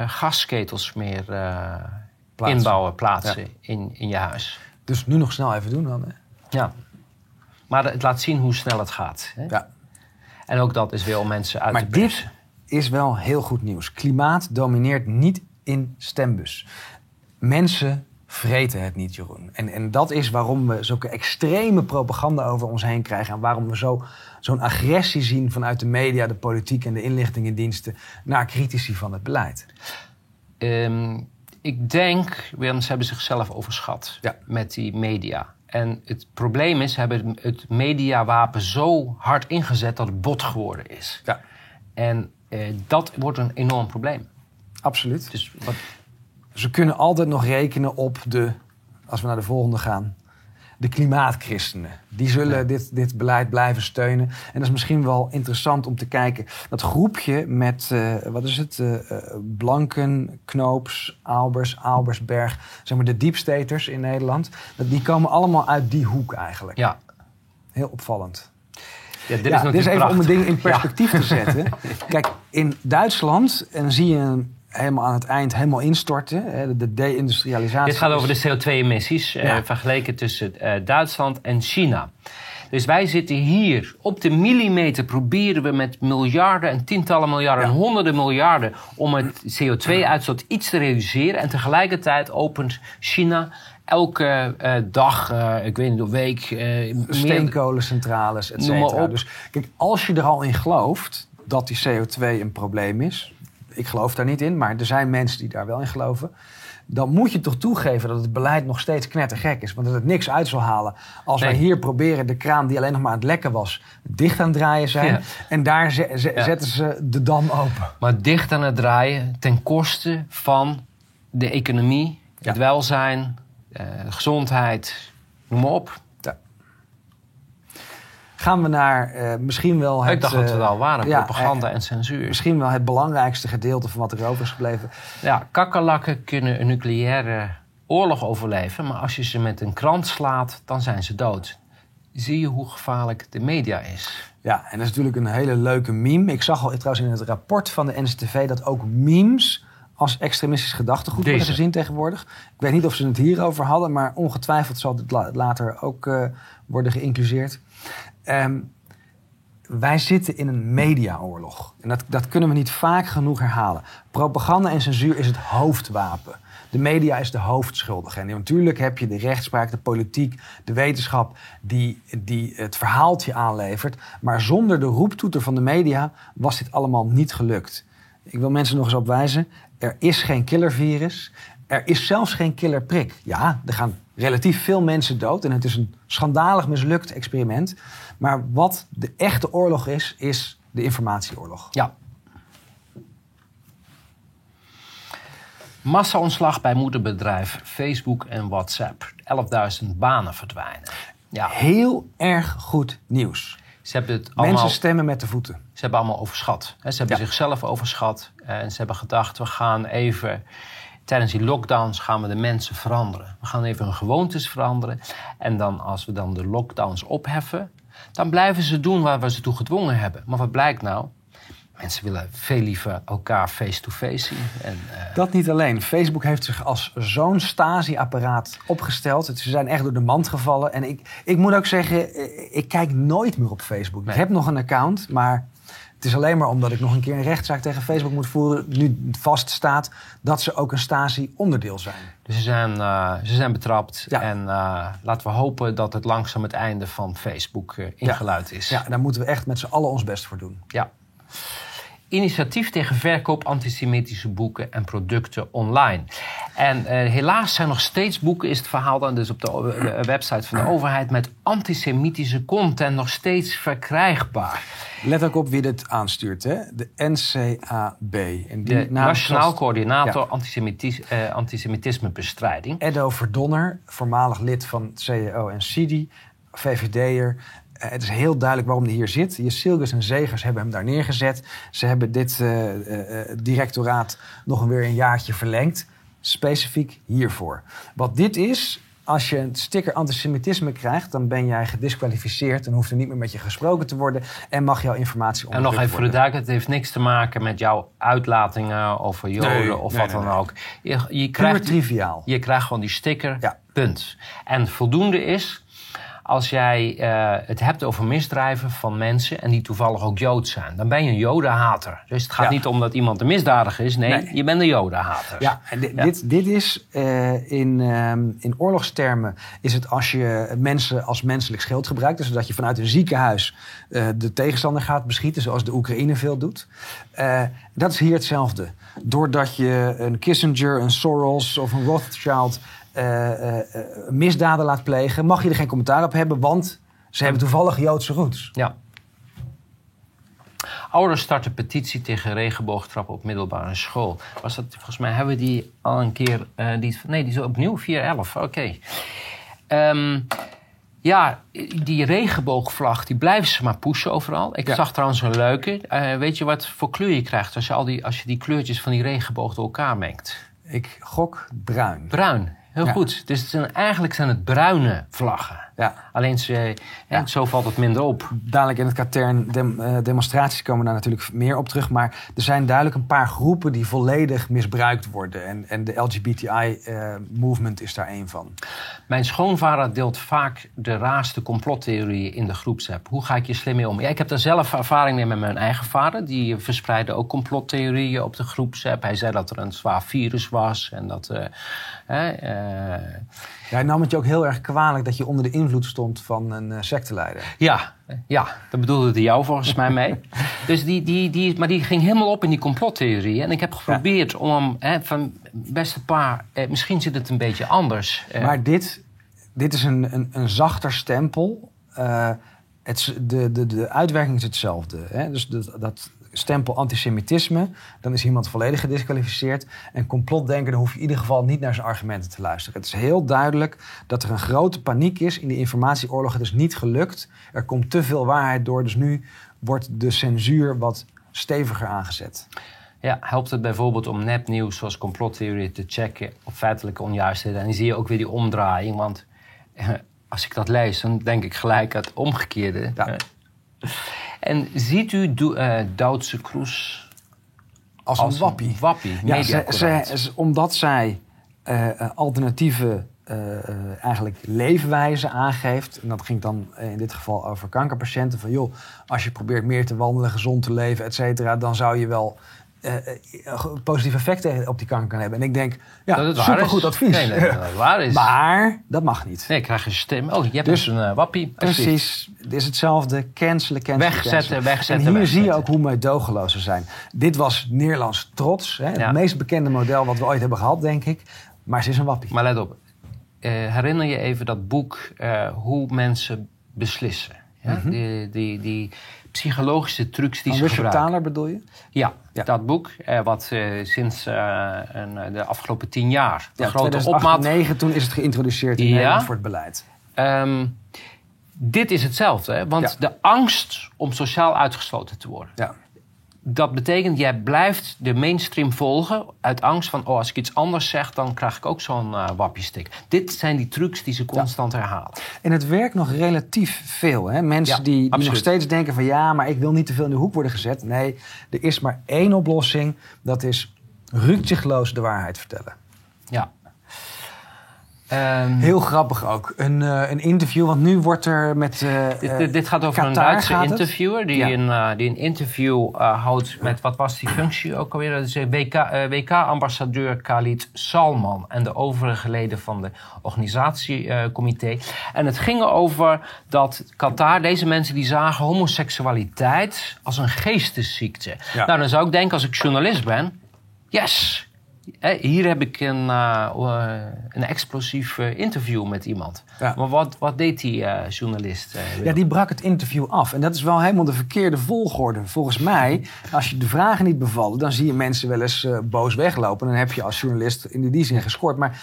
gasketels meer Plaatsen. inbouwen, plaatsen in, in je huis. Dus nu nog snel even doen dan. Hè? Ja. Maar het laat zien hoe snel het gaat. Hè? Ja. En ook dat is weer om mensen uit Maar te dit persen. is wel heel goed nieuws. Klimaat domineert niet in stembus. Mensen vreten het niet, Jeroen. En, en dat is waarom we zulke extreme propaganda over ons heen krijgen. En waarom we zo, zo'n agressie zien vanuit de media, de politiek en de inlichtingendiensten naar critici van het beleid. Ehm, ik denk, ze hebben zichzelf overschat Ja. met die media. En het probleem is, ze hebben het mediawapen zo hard ingezet dat het bot geworden is. Ja, En eh, dat wordt een enorm probleem. absoluut. Dus wat, Ze kunnen altijd nog rekenen op de, als we naar de volgende gaan, de klimaatchristenen. Die zullen dit, dit beleid blijven steunen. En dat is misschien wel interessant om te kijken. Dat groepje met, eh, wat is het, eh, eh, Blanken, Knoops, Albers, Albersberg, zeg maar de deepstaters in Nederland. Dat, die komen allemaal uit die hoek eigenlijk. ja. Heel opvallend. Ja, dit Ja, is dit is even om het ding in perspectief te zetten. Kijk, in Duitsland, en zie je hem helemaal aan het eind helemaal instorten. hè, De deindustrialisatie. Dit gaat over de CO2-emissies, eh, Ja. vergeleken tussen eh, Duitsland en China. Dus wij zitten hier op de millimeter, proberen we met miljarden en tientallen miljarden Ja. en honderden miljarden om het CO2-uitstoot iets te reduceren. En tegelijkertijd opent China elke eh, dag, ik weet niet, een week, meer- steenkolencentrales, et cetera. Dus kijk, als je er al in gelooft dat die CO2 een probleem is... ik geloof daar niet in, maar er zijn mensen die daar wel in geloven... dan moet je toch toegeven dat het beleid nog steeds knettergek is. Want dat het niks uit zal halen als wij hier proberen... de kraan die alleen nog maar aan het lekken was, dicht aan het draaien zijn... Ja. en daar zetten ze de dam open. maar dicht aan het draaien ten koste van de economie, het welzijn, eh, de gezondheid, noem maar op. Gaan we naar eh, misschien wel het... ik dacht dat we eh, al waren, ja, propaganda eh, en censuur. Misschien wel het belangrijkste gedeelte van wat er over is gebleven. Ja, kakkerlakken kunnen een nucleaire oorlog overleven, maar als je ze met een krant slaat, dan zijn ze dood. Zie je hoe gevaarlijk de media is? Ja, en dat is natuurlijk een hele leuke meme. Ik zag al trouwens in het rapport van de NCTV dat ook memes als extremistisch gedachtegoed worden gezien tegenwoordig. Ik weet niet of ze het hierover hadden, maar ongetwijfeld zal dit la- later ook worden geïncluseerd. Ehm, wij zitten in een mediaoorlog. En dat, dat kunnen we niet vaak genoeg herhalen. Propaganda en censuur is het hoofdwapen. De media is de hoofdschuldige. En natuurlijk heb je de rechtspraak, de politiek, de wetenschap die, die het verhaaltje aanlevert. Maar zonder de roeptoeter van de media was dit allemaal niet gelukt. Ik wil mensen nog eens op wijzen. Er is geen killervirus. Er is zelfs geen killerprik. Ja, er gaan relatief veel mensen dood. En het is een schandalig mislukt experiment. Maar wat de echte oorlog is, is de informatieoorlog. Ja. Massa-ontslag bij moederbedrijf Facebook en WhatsApp. 11.000 banen verdwijnen. Ja, Heel erg goed nieuws. ze hebben het allemaal, Mensen stemmen met de voeten. ze hebben allemaal overschat. hè. Ze hebben Ja. zichzelf overschat. En ze hebben gedacht, we gaan even... Tijdens die lockdowns gaan we de mensen veranderen. We gaan even hun gewoontes veranderen. En dan als we dan de lockdowns opheffen... dan blijven ze doen waar we ze toe gedwongen hebben. Maar wat blijkt nou? Mensen willen veel liever elkaar face-to-face zien. En, eh, Dat niet alleen. Facebook heeft zich als zo'n Stasi-apparaat opgesteld. Ze zijn echt door de mand gevallen. En ik, ik moet ook zeggen, eh, ik kijk nooit meer op Facebook. Nee. Ik heb nog een account, maar het is alleen maar omdat ik nog een keer een rechtszaak tegen Facebook moet voeren. Nu vaststaat dat ze ook een Stasi-onderdeel zijn. Dus ze zijn, eh, ze zijn betrapt. Ja. En eh, laten we hopen dat het langzaam het einde van Facebook eh, ingeluid is. Ja, daar moeten we echt met z'n allen ons best voor doen. Ja. Initiatief tegen verkoop antisemitische boeken en producten online. En eh, helaas zijn nog steeds boeken, is het verhaal dan dus op de, o- de website van de overheid, met antisemitische content nog steeds verkrijgbaar. Let ook op wie dit aanstuurt, hè? de NCAB. En die De Nationaal Coördinator Ja. Antisemitis, eh, Antisemitismebestrijding. Edo Verdonner, voormalig lid van CEO en CIDI, VVD'er. Eh, het is heel duidelijk waarom hij hier zit. Jezilgus en Zegers hebben hem daar neergezet. Ze hebben dit eh, eh, directoraat nog weer een jaartje verlengd. Specifiek hiervoor. Wat dit is, als je een sticker antisemitisme krijgt... dan ben jij gedisqualificeerd en hoeft er niet meer met je gesproken te worden... en mag jouw informatie En nog even voor de duidelijkheid, het heeft niks te maken met jouw uitlatingen over Joden Nee, of nee, wat nee, dan nee. ook. Je, je, Puur krijgt, triviaal. je krijgt gewoon die sticker, Ja. punt. En voldoende is als jij eh, het hebt over misdrijven van mensen en die toevallig ook Jood zijn. Dan ben je een Jodenhater. Dus het gaat Ja. niet om dat iemand een misdadiger is. Nee, Nee. je bent een Jodenhater. Ja. Dit, dit is eh, in, ehm, in oorlogstermen is het als je mensen als menselijk schild gebruikt. Dus dat je vanuit een ziekenhuis eh, de tegenstander gaat beschieten, zoals de Oekraïne veel doet. Dat is hier hetzelfde. Doordat je een Kissinger, een Soros of een Rothschild misdaden laat plegen, mag je er geen commentaar op hebben, want ze hebben toevallig Joodse roots. Ja. Ouders starten petitie tegen regenboogtrappen op middelbare school. Was dat, volgens mij hebben we die al een keer... eh, die, nee, die is opnieuw 411. Oké. Ehm, ja, die regenboogvlag, die blijven ze maar pushen overal. Ik Ja. zag trouwens een leuke. Eh, weet je wat voor kleur je krijgt als je, al die, als je die kleurtjes van die regenboog door elkaar mengt? Ik gok bruin. Bruin. Heel Ja. goed. Dus het zijn, eigenlijk zijn het bruine vlaggen. Ja. Alleen ze, Ja. zo valt het minder op. Dadelijk in het katern dem, eh, demonstraties komen daar natuurlijk meer op terug. Maar er zijn duidelijk een paar groepen die volledig misbruikt worden. En, en de LGBTI-movement is daar één van. Mijn schoonvader deelt vaak de raarste complottheorieën in de groepsapp. Hoe ga ik je slim mee om? Ja, ik heb daar zelf ervaring mee met mijn eigen vader. Die verspreidde ook complottheorieën op de groepsapp. Hij zei dat er een zwaar virus was en dat... eh, eh, Jij nam het je ook heel erg kwalijk dat je onder de invloed stond van een eh, secteleider. ja, ja, dat bedoelde hij jou volgens mij mee. Dus die, die, die, maar die ging helemaal op in die complottheorieën. En ik heb geprobeerd om hem hè, van... Beste pa, eh, misschien zit het een beetje anders. Eh, Maar dit, dit is een, een, een zachter stempel. Het, de, de, de uitwerking is hetzelfde. Hè? Dus de- dat stempel antisemitisme, dan is iemand volledig gedisqualificeerd. En complotdenken, dan hoef je in ieder geval niet naar zijn argumenten te luisteren. Het is heel duidelijk dat er een grote paniek is in de informatieoorlog. Het is niet gelukt. Er komt te veel waarheid door. Dus nu wordt de censuur wat steviger aangezet. Ja, helpt het bijvoorbeeld om nepnieuws zoals complottheorieën te checken op feitelijke onjuistheden. En dan zie je ook weer die omdraaiing, want eh, als ik dat lees, dan denk ik gelijk het omgekeerde. Ja. En ziet u Do- eh, Duitse Kroes Als, als een wappie. wappie Ja, ze, ze- omdat zij eh, eh, alternatieve eh, eigenlijk leefwijzen aangeeft. En dat ging dan in dit geval over kankerpatiënten. Van joh, als je probeert meer te wandelen, gezond te leven, et cetera, dan zou je wel een positief effect op die kanker kunnen hebben. En ik denk, ja, dat supergoed is. advies. Nee, nee, dat het waar is. maar dat mag niet. Nee, ik krijg een stem. Oh, je hebt Dus- dus een eh, wappie. Precies, het is hetzelfde. Cancelen, cancelen, Wegzetten, cancelen. wegzetten, En hier zie je ook hoe meedogenloos ze zijn. Dit was Nederlands trots. Hè? Ja. Het meest bekende model wat we ooit hebben gehad, denk ik. Maar ze is een wappie. Maar let op, Eh, herinner je even dat boek eh, Hoe mensen beslissen. Ja? die, die, die psychologische trucs die Van ze Richard gebruiken. Thaler bedoel je? Ja, Ja. dat boek, eh, wat eh, sinds eh, een, de afgelopen tien jaar de Ja, grote 2008, opmaat 2009, toen is het geïntroduceerd in Ja. Nederland voor het beleid. Ehm, dit is hetzelfde, hè? want de angst om sociaal uitgesloten te worden. Ja. Dat betekent, jij blijft de mainstream volgen uit angst van... oh, als ik iets anders zeg, dan krijg ik ook zo'n eh wapjestik. Dit zijn die trucs die ze constant herhalen. En het werkt nog relatief veel. Hè? Mensen Ja, die, die nog steeds denken van ja, maar ik wil niet te veel in de hoek worden gezet. Nee, er is maar één oplossing. Dat is rukzichtloos de waarheid vertellen. Ja. Ehm, Heel grappig ook. Een, eh, een interview, want nu wordt er met... eh, dit, eh, dit, gaat over een Duitse interviewer... Die, Ja. een, die een interview houdt met, wat was die functie ook alweer? Dat is WK, WK-ambassadeur Khalid Salman... en de overige leden van de organisatiecomité. en het ging over dat Qatar, deze mensen die zagen homoseksualiteit... als een geestesziekte. Ja. Nou, dan zou ik denken als ik journalist ben... Yes, hier heb ik een, eh, eh, een explosief eh, interview met iemand. Ja. Maar wat, wat deed die journalist? Ja, die brak het interview af. En dat is wel helemaal de verkeerde volgorde. Volgens mij, als je de vragen niet bevallen, dan zie je mensen wel eens boos weglopen. Dan heb je als journalist in die zin gescoord. Maar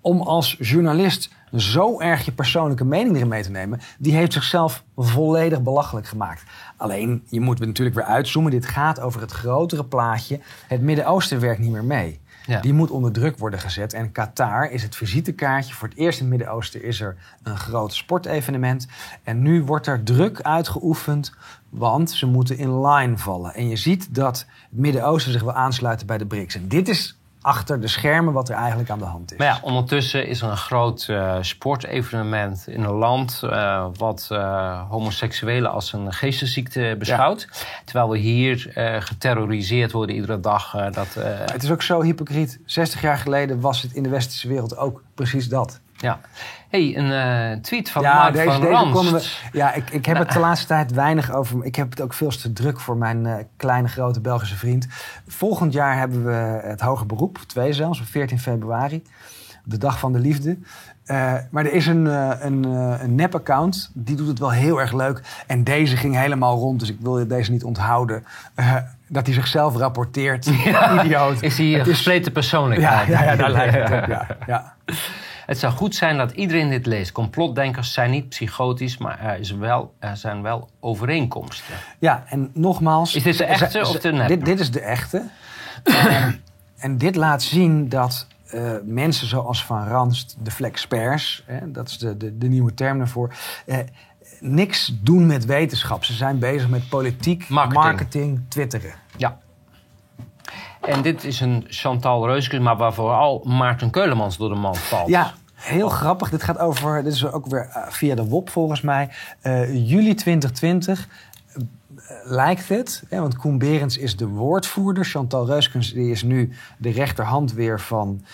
om als journalist zo erg je persoonlijke mening erin mee te nemen, die heeft zichzelf volledig belachelijk gemaakt. Alleen, je moet natuurlijk weer uitzoomen. Dit gaat over het grotere plaatje. Het Midden-Oosten werkt niet meer mee. Die moet onder druk worden gezet. En Qatar is het visitekaartje. Voor het eerst in het Midden-Oosten is er een groot sportevenement. En nu wordt er druk uitgeoefend, want ze moeten in line vallen. En je ziet dat het Midden-Oosten zich wil aansluiten bij de BRICS. En dit is achter de schermen wat er eigenlijk aan de hand is. Maar ja, ondertussen is er een groot eh, sportevenement in een land eh, wat eh, homoseksuelen als een geestesziekte beschouwt. Terwijl we hier geterroriseerd worden iedere dag. dat, Het is ook zo hypocriet. 60 jaar geleden was het in de westerse wereld ook precies dat. Ja. hey, een eh, tweet van ja, Mark deze, van deze we. Ja, ik, ik heb het de laatste tijd weinig over. Ik heb het ook veel te druk voor mijn eh, kleine, grote Belgische vriend. Volgend jaar hebben we het hoger beroep, twee zelfs, op 14 februari. De dag van de liefde. Eh, maar er is een, een, eh, een nep-account, die doet het wel heel erg leuk. En deze ging helemaal rond, dus ik wil deze niet onthouden. dat hij zichzelf rapporteert. Idioot. Is hij een gespleten Ja, persoonlijkheid? ja, ja, daar lijkt het op. Ja, ja. Het zou goed zijn dat iedereen dit leest. Complotdenkers zijn niet psychotisch, maar er, is wel, er zijn wel overeenkomsten. Ja, en nogmaals... Is dit de echte of de nep? Dit, dit is de echte. Ehm, en dit laat zien dat eh, mensen zoals Van Ranst, de flexpers... Hè, dat is de, de, de nieuwe term daarvoor... eh, niks doen met wetenschap. Ze zijn bezig met politiek, Marketing. marketing, twitteren. Ja. En dit is een Chantal Reuskes, maar waar vooral Maarten Keulemans door de man valt. Ja, heel grappig. Dit gaat over, dit is ook weer eh, via de WOP volgens mij. Eh, juli 2020 eh, lijkt het, hè, want Koen Berends is de woordvoerder. Chantal Reuskens die is nu de rechterhand weer van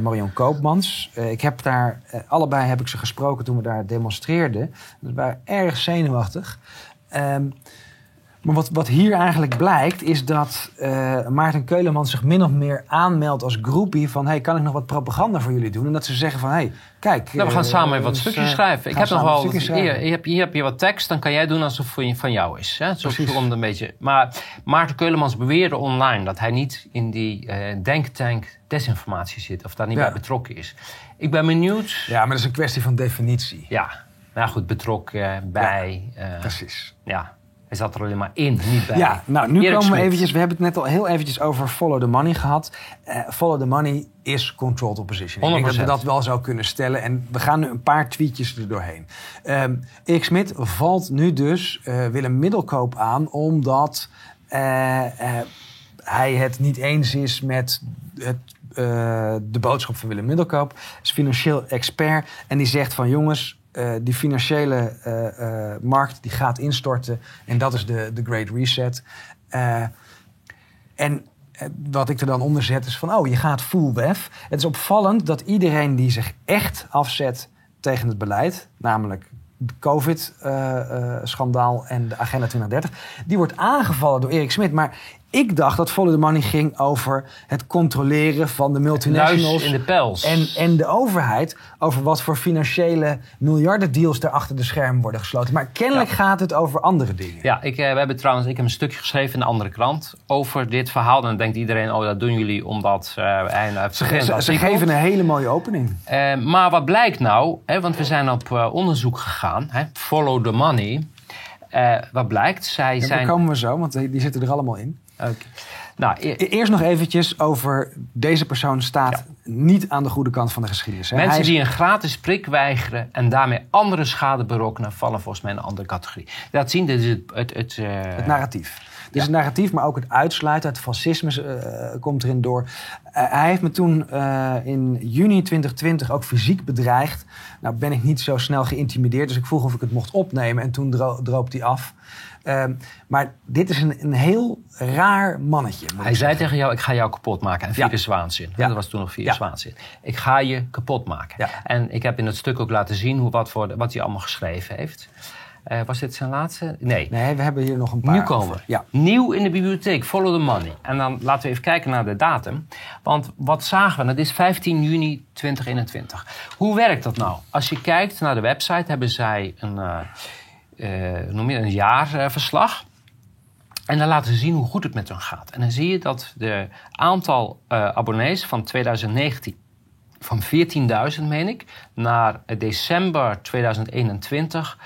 Marion Koopmans. Ik heb daar, allebei heb ik ze gesproken toen we daar demonstreerden. Ze waren erg zenuwachtig. Ehm, maar wat, wat hier eigenlijk blijkt, is dat eh, Maarten Keulemans zich min of meer aanmeldt als groepie van hey, kan ik nog wat propaganda voor jullie doen? En dat ze zeggen van hey, kijk. Nou, we gaan eh, samen even wat dus, stukjes eh, schrijven. Ik heb nog wel. Hier, hier, heb, hier heb je wat tekst, dan kan jij doen alsof het van jou is. Hè? Zo het een beetje. Maar Maarten Keulemans beweerde online dat hij niet in die eh, denktank desinformatie zit of daar niet Ja. bij betrokken is. Ik ben benieuwd. Ja, maar dat is een kwestie van definitie. Ja, nou goed, betrokken bij. eh, Precies. ja, hij zat er alleen maar in, niet bij. Ja, nou nu Erik komen we eventjes, we hebben het net al heel eventjes over follow the money gehad. Eh, follow the money is controlled opposition. Ik denk dat we 100%. dat wel zo kunnen stellen. En we gaan nu een paar tweetjes er doorheen. Ehm Erik Smit valt nu dus eh, Willem Middelkoop aan omdat eh, hij het niet eens is met het, de boodschap van Willem Middelkoop. Is financieel expert en die zegt van jongens, eh, die financiële eh, eh, markt die gaat instorten. En dat is de, de Great Reset. En wat ik er dan onder zet is van, oh, je gaat full wef. Het is opvallend dat iedereen die zich echt afzet tegen het beleid, namelijk het COVID-schandaal en de Agenda 2030, die wordt aangevallen door Erik Smit. Maar Ik dacht dat Follow the Money ging over het controleren van de multinationals. In de pels. En, en de overheid over wat voor financiële miljardendeals er achter de schermen worden gesloten. Maar kennelijk Ja. gaat het over andere dingen. Ja, ik, eh, we hebben trouwens, ik heb een stukje geschreven in de andere krant over dit verhaal. En dan denkt iedereen, oh dat doen jullie omdat... eh en, eh, Ze, ze, geven een hele mooie opening. Eh, maar wat blijkt nou, hè, want we zijn op eh, onderzoek gegaan, hè, follow the money. Wat blijkt, zij Daar zijn... komen we zo, want die die zitten er allemaal in. Oké. Nou, e- E- Eerst nog eventjes over deze persoon staat Ja. niet aan de goede kant van de geschiedenis. Hè. Mensen is- die een gratis prik weigeren en daarmee andere schade berokkenen, vallen volgens mij in een andere categorie. Laat zien, dit is het. het, het, eh, Het narratief. Dus het narratief, maar ook het uitsluiten, het fascisme eh, komt erin door. Eh, hij heeft me toen in juni 2020 ook fysiek bedreigd. Nou ben ik niet zo snel geïntimideerd, dus ik vroeg of ik het mocht opnemen. En toen dro droop hij af. Ehm, maar dit is een, een heel raar mannetje. hij zei tegen jou, ik ga jou kapot maken. En Ja. viruswaanzin. Ja. Dat was toen nog viruswaanzin. Ik ga je kapot maken. Ja. En ik heb in het stuk ook laten zien hoe, wat, voor, wat hij allemaal geschreven heeft. Eh, was dit zijn laatste? Nee. Nee, we hebben hier nog een paar. Nieuwkomer. Ja. Nieuw in de bibliotheek, follow the money. En dan laten we even kijken naar de datum. Want wat zagen we? Dat is 15 juni 2021. Hoe werkt dat nou? Als je kijkt naar de website, hebben zij een, eh, noem je, een jaarverslag. En dan laten ze zien hoe goed het met hen gaat. En dan zie je dat de aantal eh, abonnees van 2019 van 14.000, meen ik, naar eh, december 2021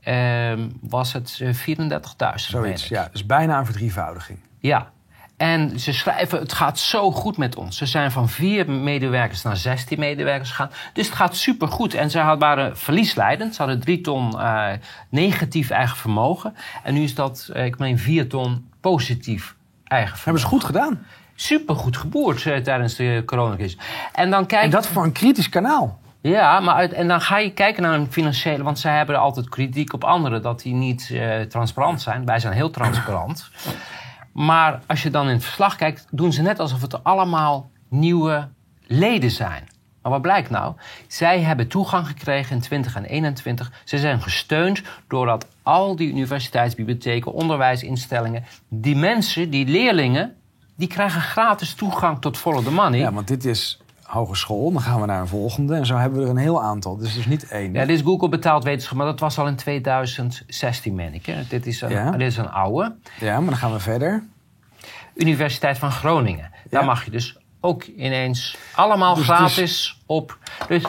ehm, was het eh, 34.000. meen Zoiets, ja. Dus bijna een verdrievoudiging. Ja. En ze schrijven, het gaat zo goed met ons. Ze zijn van vier medewerkers naar 16 medewerkers gegaan. Dus het gaat supergoed. En ze waren verliesleidend. Ze hadden drie ton eh, negatief eigen vermogen. En nu is dat, eh, ik meen, vier ton positief eigen vermogen. Hebben ze goed gedaan. Supergoed geboerd eh, tijdens de coronacrisis. En dan kijk En dat voor een kritisch kanaal. ja, maar uit, en dan ga je kijken naar een financiële... Want zij hebben altijd kritiek op anderen dat die niet transparant zijn. Wij zijn heel transparant. Maar als je dan in het verslag kijkt, doen ze net alsof het allemaal nieuwe leden zijn. Maar wat blijkt nou? Zij hebben toegang gekregen in 20 en 21. Ze zijn gesteund doordat al die universiteitsbibliotheken, onderwijsinstellingen... die mensen, die leerlingen, die krijgen gratis toegang tot Follow the Money. Ja, want dit is hogeschool. Dan gaan we naar een volgende. En zo hebben we er een heel aantal. Dus het is niet één. Ja, dit is Google betaald wetenschap, maar dat was al in 2016, meen ik. Hè? Dit, is een, Ja. dit is een oude. Ja, maar dan gaan we verder. Universiteit van Groningen. Daar Ja. mag je dus ook ineens allemaal Dus- gratis op. Dus,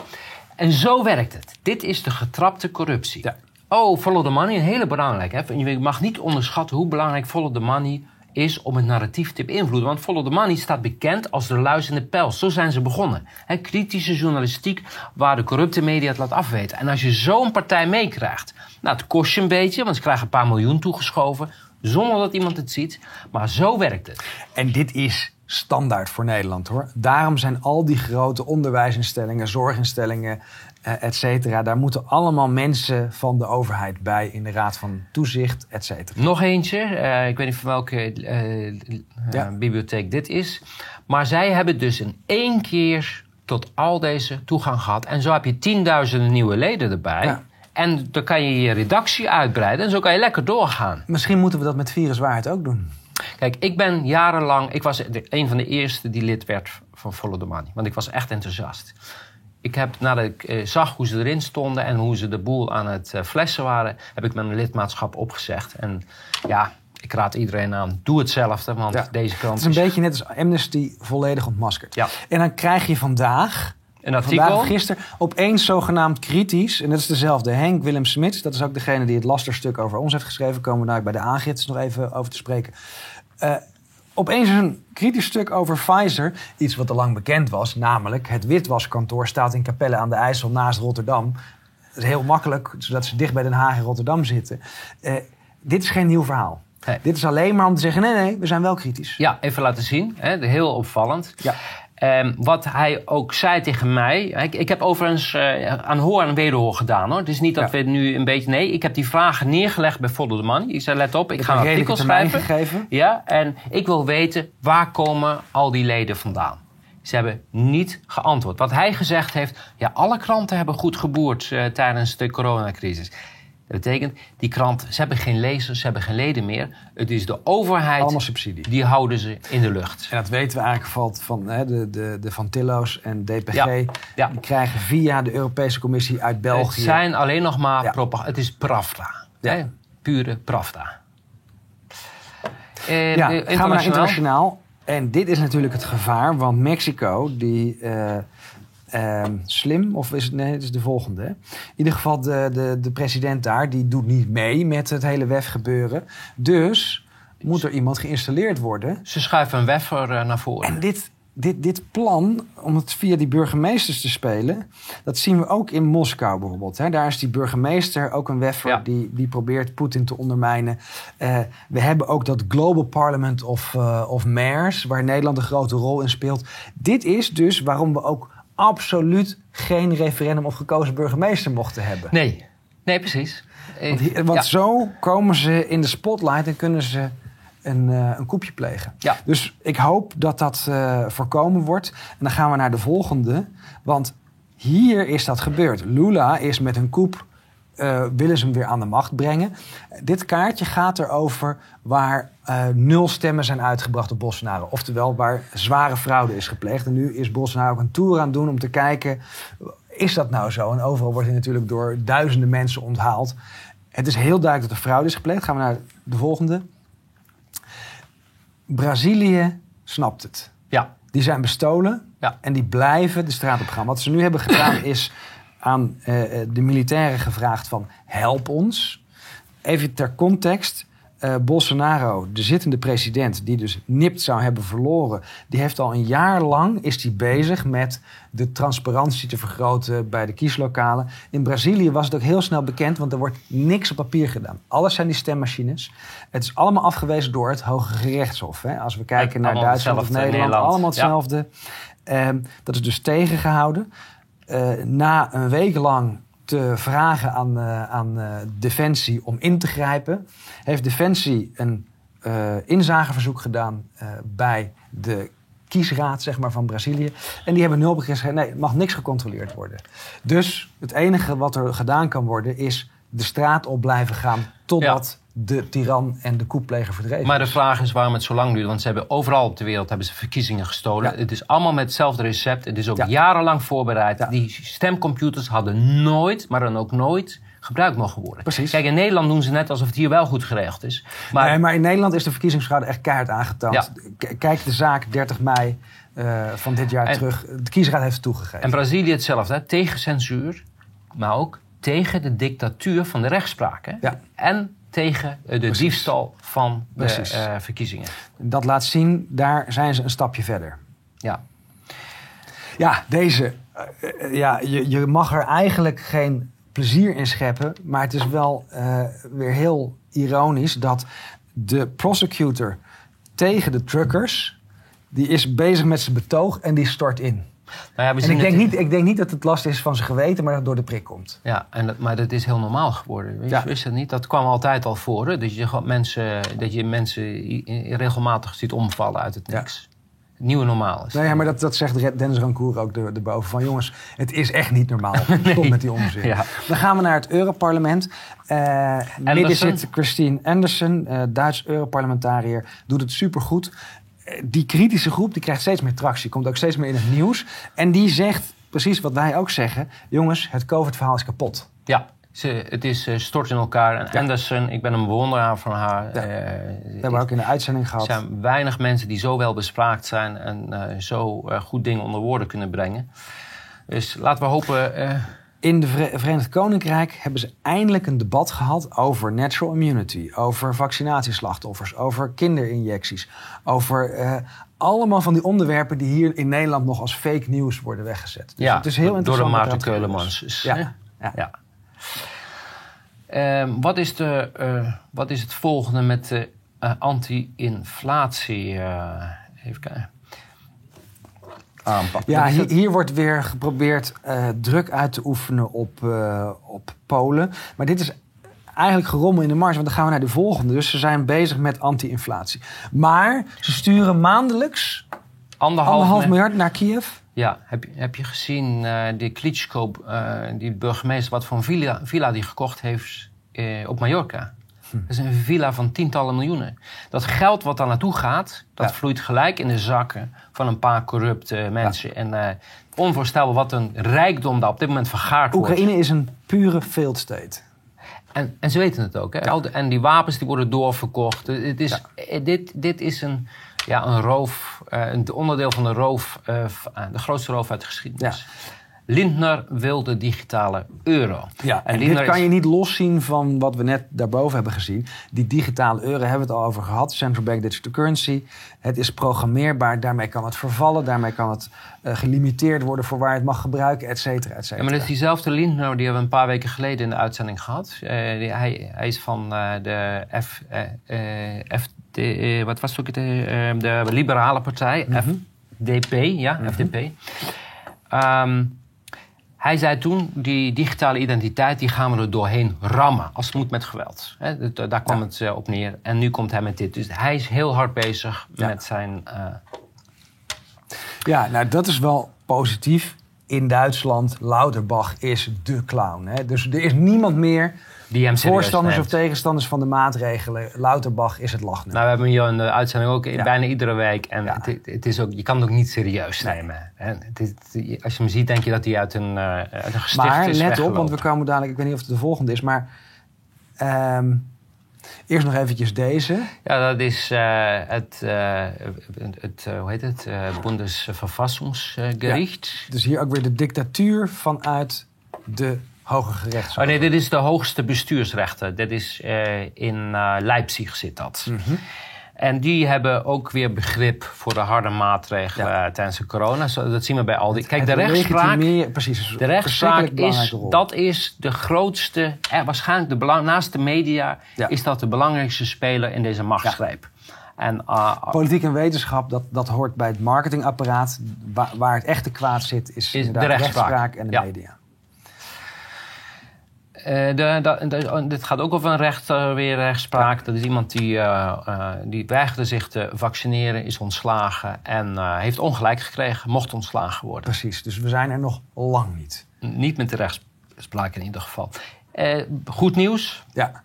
en zo werkt het. Dit is de getrapte corruptie. Ja. Oh, follow the money, een hele belangrijke. Hè? Je mag niet onderschatten hoe belangrijk follow the money is om het narratief te beïnvloeden. Want follow the money staat bekend als de luis in de pels. Zo zijn ze begonnen. Hè, kritische journalistiek waar de corrupte media het laat afweten. En als je zo'n partij meekrijgt, nou het kost je een beetje, want ze krijgen een paar miljoen toegeschoven zonder dat iemand het ziet. Maar zo werkt het. En dit is standaard voor Nederland hoor. Daarom zijn al die grote onderwijsinstellingen, zorginstellingen, et cetera. Daar moeten allemaal mensen van de overheid bij in de raad van toezicht, et cetera. Nog eentje, eh, ik weet niet van welke eh, eh, Ja. bibliotheek dit is. Maar zij hebben dus in één keer tot al deze toegang gehad. En zo heb je tienduizenden nieuwe leden erbij. Ja. En dan kan je je redactie uitbreiden en zo kan je lekker doorgaan. Misschien moeten we dat met viruswaarheid ook doen. Kijk, ik ben jarenlang, ik was de, een van de eerste die lid werd van Follow the Money. Want ik was echt enthousiast. Ik heb, nadat ik eh, zag hoe ze erin stonden en hoe ze de boel aan het eh, flessen waren, heb ik mijn lidmaatschap opgezegd. En ja, ik raad iedereen aan, doe hetzelfde, want Ja. deze krant Het is een beetje net als Amnesty volledig ontmaskerd. Ja. En dan krijg je vandaag, een artikel. vandaag gisteren, opeens zogenaamd kritisch. En dat is dezelfde Henk Willem Smits. Dat is ook degene die het lasterstuk over ons heeft geschreven. Komen we daar bij de aangiftes nog even over te spreken. Eh, opeens een kritisch stuk over Pfizer. Iets wat al lang bekend was. Namelijk, het witwaskantoor staat in Capelle aan de IJssel naast Rotterdam. Dat is heel makkelijk, zodat ze dicht bij Den Haag en Rotterdam zitten. Eh, dit is geen nieuw verhaal. Dit is alleen maar om te zeggen, nee, nee, we zijn wel kritisch. Ja, even laten zien. Hè, heel opvallend. Ja. Ehm, wat hij ook zei tegen mij. Ik, ik heb overigens eh, aan hoor en wederhoor gedaan hoor. Het is niet dat Ja. we nu een beetje. Nee, ik heb die vragen neergelegd bij Follow the Money. Ik zei: let op, ik ga een artikel schrijven. gegeven. Ja, en ik wil weten waar komen al die leden vandaan. Ze hebben niet geantwoord. Wat hij gezegd heeft, ja, alle kranten hebben goed geboerd eh, tijdens de coronacrisis. Dat betekent, die krant, ze hebben geen lezers, ze hebben geen leden meer. Het is de overheid, Allemaal subsidie. die houden ze in de lucht. En dat weten we eigenlijk van, van hè, de, de, de Van Tillo's en DPG. Ja, ja. Die krijgen via de Europese Commissie uit Het België. zijn alleen nog maar Ja. propaganda. Het is pravda. Hè? Pure pravda. En, Ja, eh, gaan we naar internationaal. En dit is natuurlijk het gevaar, want Mexico, die eh, ehm, slim, of is het, nee, het is de volgende. hè? In ieder geval, de, de, de president daar, die doet niet mee met het hele WEF gebeuren. Dus moet er iemand geïnstalleerd worden. Ze schuiven een weffer eh, naar voren. En dit, dit, dit plan, om het via die burgemeesters te spelen, dat zien we ook in Moskou bijvoorbeeld. Hè. Daar is die burgemeester ook een weffer Ja. die, die probeert Poetin te ondermijnen. Eh, we hebben ook dat Global Parliament of, eh, of Mayors, waar Nederland een grote rol in speelt. Dit is dus waarom we ook absoluut geen referendum of gekozen burgemeester mochten hebben. Nee, nee, precies. Eh, Want, hier- want ja. zo komen ze in de spotlight en kunnen ze een, eh, een koepje plegen. Ja. Dus ik hoop dat dat eh, voorkomen wordt. En dan gaan we naar de volgende. Want hier is dat gebeurd. Lula is met een koep. Eh, willen ze hem weer aan de macht brengen. Dit kaartje gaat erover waar eh, nul stemmen zijn uitgebracht op Bolsonaro. Oftewel waar zware fraude is gepleegd. En nu is Bolsonaro ook een tour aan het doen om te kijken... is dat nou zo? En overal wordt hij natuurlijk door duizenden mensen onthaald. Het is heel duidelijk dat er fraude is gepleegd. Gaan we naar de volgende. Brazilië snapt het. Ja, Die zijn bestolen Ja. en die blijven de straat op gaan. Wat ze nu hebben gedaan is aan eh, eh, de militairen gevraagd van help ons. Even ter context. eh, Bolsonaro, de zittende president, die dus nipt zou hebben verloren, die heeft al een jaar lang is die bezig met de transparantie te vergroten bij de kieslokalen. In Brazilië was het ook heel snel bekend, want er wordt niks op papier gedaan. Alles zijn die stemmachines. Het is allemaal afgewezen door het Hoge Gerechtshof. Hè. Als we kijken naar Duitsland of Nederland, Nederland. allemaal Ja. hetzelfde. Ehm, dat is dus tegengehouden. Eh, na een week lang te vragen aan, eh, aan eh, Defensie om in te grijpen, heeft Defensie een inzageverzoek gedaan bij de kiesraad zeg maar, van Brazilië. En die hebben nul gezegd, nee, mag niks gecontroleerd worden. Dus het enige wat er gedaan kan worden is de straat op blijven gaan totdat de tiran en de koepleger verdreven maar de vraag is waarom het zo lang duurt. Want ze hebben overal op de wereld hebben ze verkiezingen gestolen. Ja. Het is allemaal met hetzelfde recept. Het is ook Ja. jarenlang voorbereid. Ja. Die stemcomputers hadden nooit, maar dan ook nooit, gebruikt mogen worden. Precies. Kijk, in Nederland doen ze net alsof het hier wel goed geregeld is. Maar, nee, maar in Nederland is de verkiezingsfraude echt keihard. K- Kijk de zaak 30 mei eh, van dit jaar En- terug. De kiesraad heeft het toegegeven. En Brazilië hetzelfde, hè? tegen censuur, maar ook tegen de dictatuur van de rechtspraak. Hè? Ja. En tegen eh, de Precies. diefstal van de eh, verkiezingen. Dat laat zien, daar zijn ze een stapje verder. Ja. Ja, deze. eh, ja, je, je mag er eigenlijk geen plezier in scheppen. Maar het is wel weer heel ironisch dat de prosecutor tegen de truckers. die is bezig met zijn betoog en die stort in. Nou ja, we En zien ik denk, het- niet, ik denk niet dat het last is van zijn geweten, maar dat het door de prik komt. Ja, en dat, maar dat is heel normaal geworden. Wist, Ja. wist je dat niet? Dat kwam altijd al voor. Hè? Dat, je mensen, dat je mensen regelmatig ziet omvallen uit het Ja. niks. Het nieuwe normaal is. Nou ja, maar dat, dat zegt Dennis Rancour ook er- erboven. Van jongens, het is echt niet normaal. Stop met die onzin. Ja. Dan gaan we naar het Europarlement. Eh midden zit Christine Anderson, eh, Duits Europarlementariër. Doet het supergoed. Die kritische groep die krijgt steeds meer tractie. Komt ook steeds meer in het nieuws. En die zegt precies wat wij ook zeggen. Jongens, het COVID-verhaal is kapot. Ja, ze, het is eh, stort in elkaar. En Ja. Anderson, ik ben een bewonderaar van haar. Ja. Eh, Dat hebben we ook in de uitzending Er gehad. zijn weinig mensen die zo wel bespraakt zijn en eh, zo goed dingen onder woorden kunnen brengen. Dus laten we hopen. In de Vere- Verenigd Koninkrijk hebben ze eindelijk een debat gehad over natural immunity, over vaccinatieslachtoffers, over kinderinjecties, over eh, allemaal van die onderwerpen die hier in Nederland nog als fake news worden weggezet. Dus ja, het is heel door de interessant. Maarten het Keulemans. Ja. Ja. ja. Ehm, wat, is de, eh, wat is het volgende met de eh, anti-inflatie? even kijken. Ja, is hier, wordt weer geprobeerd eh, druk uit te oefenen op, eh, op Polen. Maar dit is eigenlijk gerommel in de marge, want dan gaan we naar de volgende. Dus ze zijn bezig met anti-inflatie. Maar ze sturen maandelijks Anderhalf, anderhalf miljard naar Kiev. Ja, heb je, heb je gezien, eh die Klitschko, die burgemeester, wat voor een villa, villa die gekocht heeft op Mallorca. Dat is een villa van tientallen miljoenen. Dat geld wat daar naartoe gaat, dat Ja. vloeit gelijk in de zakken van een paar corrupte mensen. En eh, onvoorstelbaar wat een rijkdom daar op dit moment vergaard wordt. Oekraïne is een pure failed state. En, en ze weten het ook. Hè? En die wapens die worden doorverkocht. Het is, eh, dit, dit is een, ja, een roof, eh, een onderdeel van de roof, eh, eh, de grootste roof uit de geschiedenis. Lindner wil de digitale euro. Ja, en, dit kan is- je niet loszien van wat we net daarboven hebben gezien. Die digitale euro hebben we het al over gehad. Central Bank Digital Currency. Het is programmeerbaar. Daarmee kan het vervallen. Daarmee kan het eh, gelimiteerd worden voor waar het mag gebruiken, et cetera, et Ja, cetera. maar dat is diezelfde Lindner, die hebben we een paar weken geleden in de uitzending gehad. Eh, die- hij, hij is van eh, de F, FD, wat was het ook de liberale partij, FDP, ja, FDP. Ehm, hij zei toen, die digitale identiteit, die gaan we er doorheen rammen. Als het moet met geweld. Daar kwam Ja. het eh, op neer. En nu komt hij met dit. Dus hij is heel hard bezig Ja. met zijn... eh, Ja, nou dat is wel positief. In Duitsland, Lauterbach is de clown. Hè? Dus er is niemand meer, die hem voorstanders neemt. of tegenstanders van de maatregelen. Lauterbach is het lachnummer. Nou, we hebben hier in de uitzending ook Ja. bijna iedere week. En Ja. het, het is ook, je kan het ook niet serieus nemen. Het is, als je hem ziet, denk je dat hij uit een, eh uit een gesticht Maar is let op, want we komen dadelijk, ik weet niet of het de volgende is, maar ehm, eerst nog eventjes deze. Ja, dat is eh, het, eh, het hoe heet het, Bundesverfassungsgericht. Dus hier ook weer de dictatuur vanuit de Hoge Gerechtshof. Oh nee, dit is de hoogste bestuursrechter. Dit is eh, in eh, Leipzig zit dat. Mhm. En die hebben ook weer begrip voor de harde maatregelen Ja. eh, tijdens de corona. Zo, dat zien we bij al die. Kijk, de rechtspraak. precies, De rechtspraak is, dat is de grootste, eh, waarschijnlijk de belang, naast de media, Ja. is dat de belangrijkste speler in deze machtsgreep. En uh, Politiek en wetenschap, dat, dat hoort bij het marketingapparaat. Waar, waar het echte kwaad zit, is, de inderdaad rechtspraak. en de media. Eh, de, de, de- dit gaat ook over een rechter weer rechtspraak. Dat is iemand die, eh, die weigerde zich te vaccineren, is ontslagen en heeft ongelijk gekregen, mocht ontslagen worden. Precies, dus we zijn er nog lang niet. Niet met de rechtspraak in ieder geval. Goed nieuws. Ja,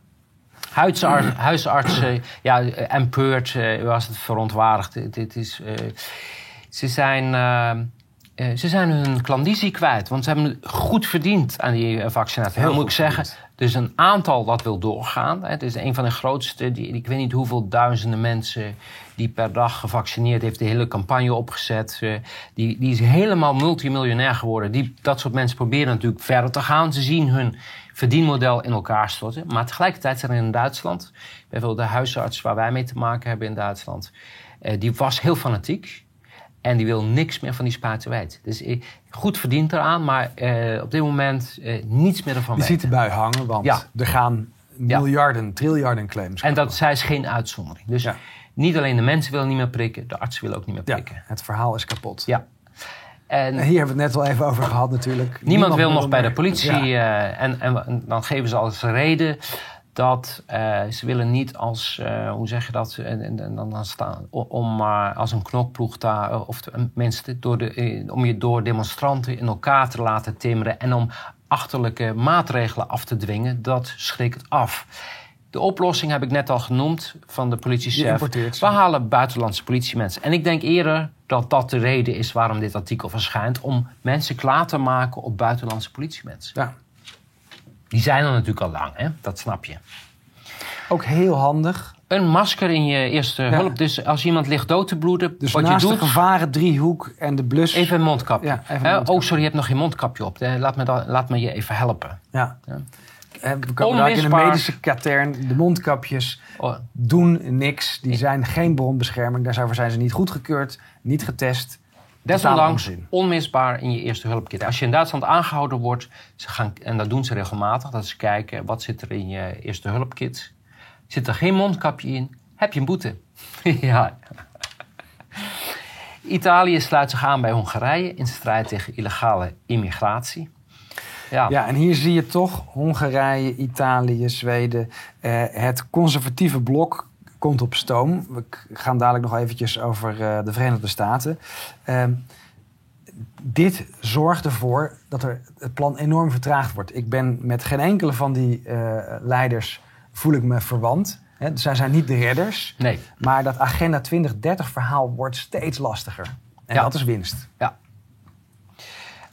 Huisarts, huisartsen, ja, empört eh, was het verontwaardigd. Dit, is, ze, zijn, eh, ze zijn hun klandizie kwijt, want ze hebben goed verdiend aan die eh, vaccinatie. Heel moet ik zeggen, er is een aantal dat wil doorgaan. hè. Het is een van de grootste, die, ik weet niet hoeveel duizenden mensen die per dag gevaccineerd heeft, de hele campagne opgezet. eh, die, die is helemaal multimiljonair geworden. Die, dat soort mensen proberen natuurlijk verder te gaan. Ze zien hun verdienmodel in elkaar storten. Maar tegelijkertijd zijn er in Duitsland, bijvoorbeeld de huisarts waar wij mee te maken hebben in Duitsland, die was heel fanatiek. En die wil niks meer van die weten. Dus eh, goed verdient eraan, maar eh, op dit moment eh, niets meer ervan weten. ziet erbij hangen, want Ja. er gaan Ja. miljarden, triljarden claims En dat zij is geen uitzondering. Dus Ja. niet alleen de mensen willen niet meer prikken, de artsen willen ook niet meer prikken. het verhaal is kapot. Ja. En En hier hebben we het net al even over gehad natuurlijk. Niemand wil nog bij de politie. Eh, en, en dan geven ze als reden dat eh, ze willen niet als, eh, hoe zeg je dat, en, en, dan, staan, om eh, als een knokploeg daar, of mensen door de, om je door demonstranten in elkaar te laten timmeren en om achterlijke maatregelen af te dwingen, dat schrikt af. De oplossing heb ik net al genoemd van de politiechef. We halen buitenlandse politiemensen. En ik denk eerder dat dat de reden is waarom dit artikel verschijnt. Om mensen klaar te maken op buitenlandse politiemensen. Ja. Die zijn er natuurlijk al lang, hè? dat snap je. Ook heel handig. Een masker in je eerste hulp. Dus als iemand ligt dood te bloeden, Dus wat je doet... de gevaren driehoek en de blus. Even een mondkapje. Ja, even een Hè? mondkapje. Oh, sorry, je hebt nog geen mondkapje op. Eh, Laat me, dan, laat me je even helpen. Ja. Ja. En we komen daar in de medische katern. De mondkapjes Oh, doen niks. Die zijn geen bronbescherming. Daarvoor zijn ze niet goedgekeurd, niet getest. Desondanks onmisbaar in je eerste hulpkit. Als je in Duitsland aangehouden wordt, ze gaan, en dat doen ze regelmatig, dat ze kijken wat zit er in je eerste hulpkit. Zit er geen mondkapje in, heb je een boete. ja. Italië sluit zich aan bij Hongarije in strijd tegen illegale immigratie. Ja, Ja, en hier zie je toch Hongarije, Italië, Zweden. eh, het conservatieve blok komt op stoom. We gaan dadelijk nog eventjes over eh, de Verenigde Staten. Ehm, dit zorgt ervoor dat er het plan enorm vertraagd wordt. Ik ben met geen enkele van die eh, leiders voel ik me verwant. Hè, zij zijn niet de redders. Nee. Maar dat Agenda 2030 verhaal wordt steeds lastiger. En Ja. dat is winst.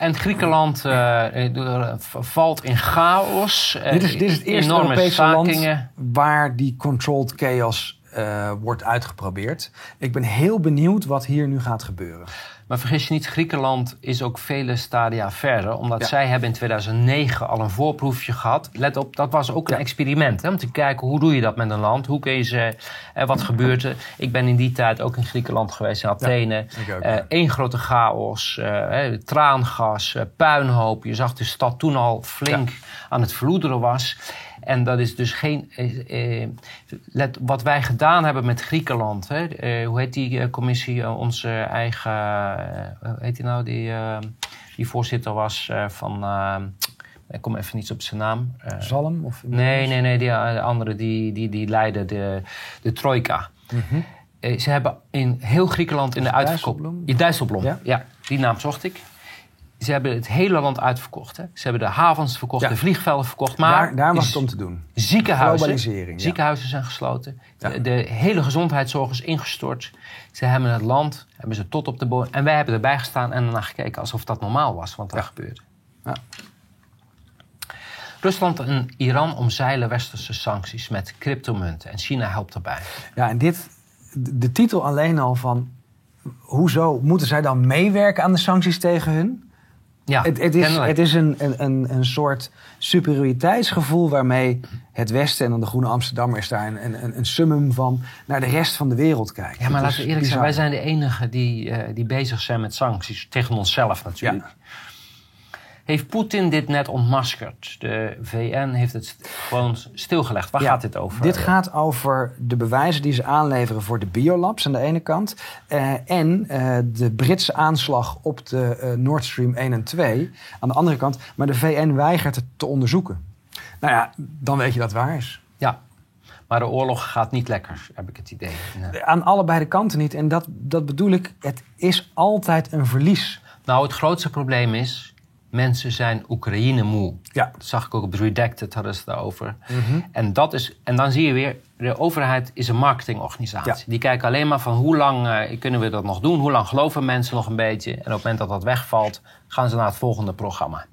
En Griekenland eh, eh, valt in chaos. Eh, dit, is, dit is het eerste Europese stakingen. land waar die controlled chaos eh, wordt uitgeprobeerd. Ik ben heel benieuwd wat hier nu gaat gebeuren. Maar vergis je niet, Griekenland is ook vele stadia verder. Omdat Ja. zij hebben in 2009 al een voorproefje gehad. Let op, dat was ook een experiment. Hè, om te kijken, hoe doe je dat met een land? Hoe kun je ze... En wat gebeurt er? Ik ben in die tijd ook in Griekenland geweest, in Athene. ook, Eh. Eén grote chaos, eh, traangas, eh, puinhoop. Je zag de stad toen al flink aan het verloederen was. En dat is dus geen. eh, eh, let, wat wij gedaan hebben met Griekenland. Hè, eh, hoe heet die eh, commissie? eh, onze eigen. hoe heet die nou? Die, die voorzitter was van. ik kom even niet op zijn naam. Zalm? Of Nee, nee, nee. Die andere die, die, die leidde de, de trojka. Eh, ze hebben in heel Griekenland in de Mhm. Uitverkoop... Dijsselbloem? Ja, Dijsselbloem. Ja? Ja? die naam zocht ik. Ze hebben het hele land uitverkocht. Hè. Ze hebben de havens verkocht, Ja. de vliegvelden verkocht. Maar daar, daar was het om te doen. Ziekenhuizen, ja. ziekenhuizen zijn gesloten. Ja. De, de hele gezondheidszorg is ingestort. Ze hebben het land, hebben ze tot op de bodem. En wij hebben erbij gestaan en ernaar gekeken alsof dat normaal was, wat er Ja. gebeurde. Ja. Rusland en Iran omzeilen westerse sancties met cryptomunten. En China helpt erbij. Ja, en dit, de titel alleen al van... Hoezo moeten zij dan meewerken aan de sancties tegen hun? Ja, het, het is, het is een, een, een, soort superioriteitsgevoel waarmee het Westen... en dan de Groene Amsterdammer is daar een, een, een summum van... naar de rest van de wereld kijkt. Ja, maar laten we eerlijk zijn, wij zijn de enigen die, eh, die bezig zijn met sancties. Tegen onszelf natuurlijk. Heeft Poetin dit net ontmaskerd? De VN heeft het gewoon stilgelegd. Waar Ja, gaat dit over? Dit gaat over de bewijzen die ze aanleveren voor de biolabs aan de ene kant. eh, en eh, de Britse aanslag op de eh, Nord Stream 1 en 2 aan de andere kant. Maar de VN weigert het te onderzoeken. Nou ja, dan weet je dat het waar is. Ja, maar de oorlog gaat niet lekker, heb ik het idee. Nee. Aan allebei de kanten niet. En dat, dat bedoel ik, het is altijd een verlies. Nou, het grootste probleem is... mensen zijn Oekraïne moe. Ja. Dat zag ik ook op Redacted, hadden ze het daarover. en, dat is, en dan zie je weer... de overheid is een marketingorganisatie. Ja. Die kijken alleen maar van hoe lang eh, kunnen we dat nog doen? Hoe lang geloven mensen nog een beetje? En op het moment dat dat wegvalt... gaan ze naar het volgende programma.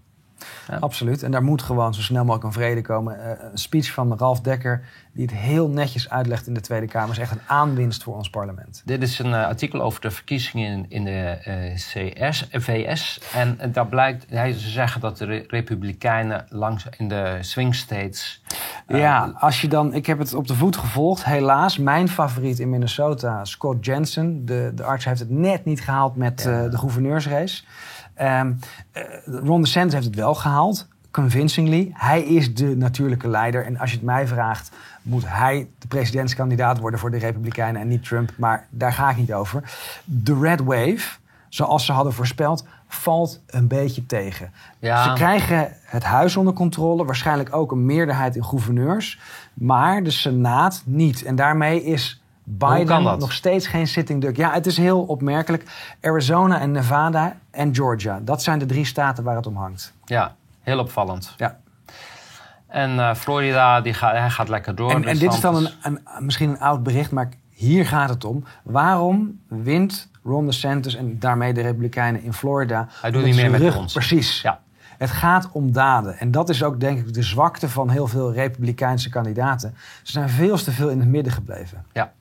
Absoluut. En daar moet gewoon zo snel mogelijk een vrede komen. Eh, een speech van Ralf Dekker, die het heel netjes uitlegt in de Tweede Kamer, is echt een aanwinst voor ons parlement. Dit is een eh, artikel over de verkiezingen in, in de eh, CS, VS. En daar blijkt, hij, ze zeggen dat de re- Republikeinen langs in de swing states. Ja, als je dan, ik heb het op de voet gevolgd. Helaas, mijn favoriet in Minnesota, Scott Jensen. De, de arts heeft het net niet gehaald met Ja. de gouverneursrace. Eh, Ron DeSantis heeft het wel gehaald, convincingly. Hij is de natuurlijke leider. En als je het mij vraagt, moet hij de presidentskandidaat worden voor de Republikeinen en niet Trump. Maar daar ga ik niet over. De Red Wave, zoals ze hadden voorspeld, valt een beetje tegen. Ja. Ze krijgen het huis onder controle, waarschijnlijk ook een meerderheid in gouverneurs, maar de Senaat niet. En daarmee is Biden nog steeds geen sitting duck. Ja, het is heel opmerkelijk. Arizona en Nevada en Georgia, dat zijn de drie staten waar het om hangt. Ja, heel opvallend. Ja. En eh, Florida, die gaat, hij gaat lekker door. En, dit is dan een, een, misschien een oud bericht, maar hier gaat het om. Waarom wint Ron DeSantis en daarmee de Republikeinen in Florida? Hij doet niet meer met ons. Precies. Ja. Het gaat om daden. En dat is ook denk ik de zwakte van heel veel Republikeinse kandidaten. Ze zijn veel te veel in het midden gebleven. Ja.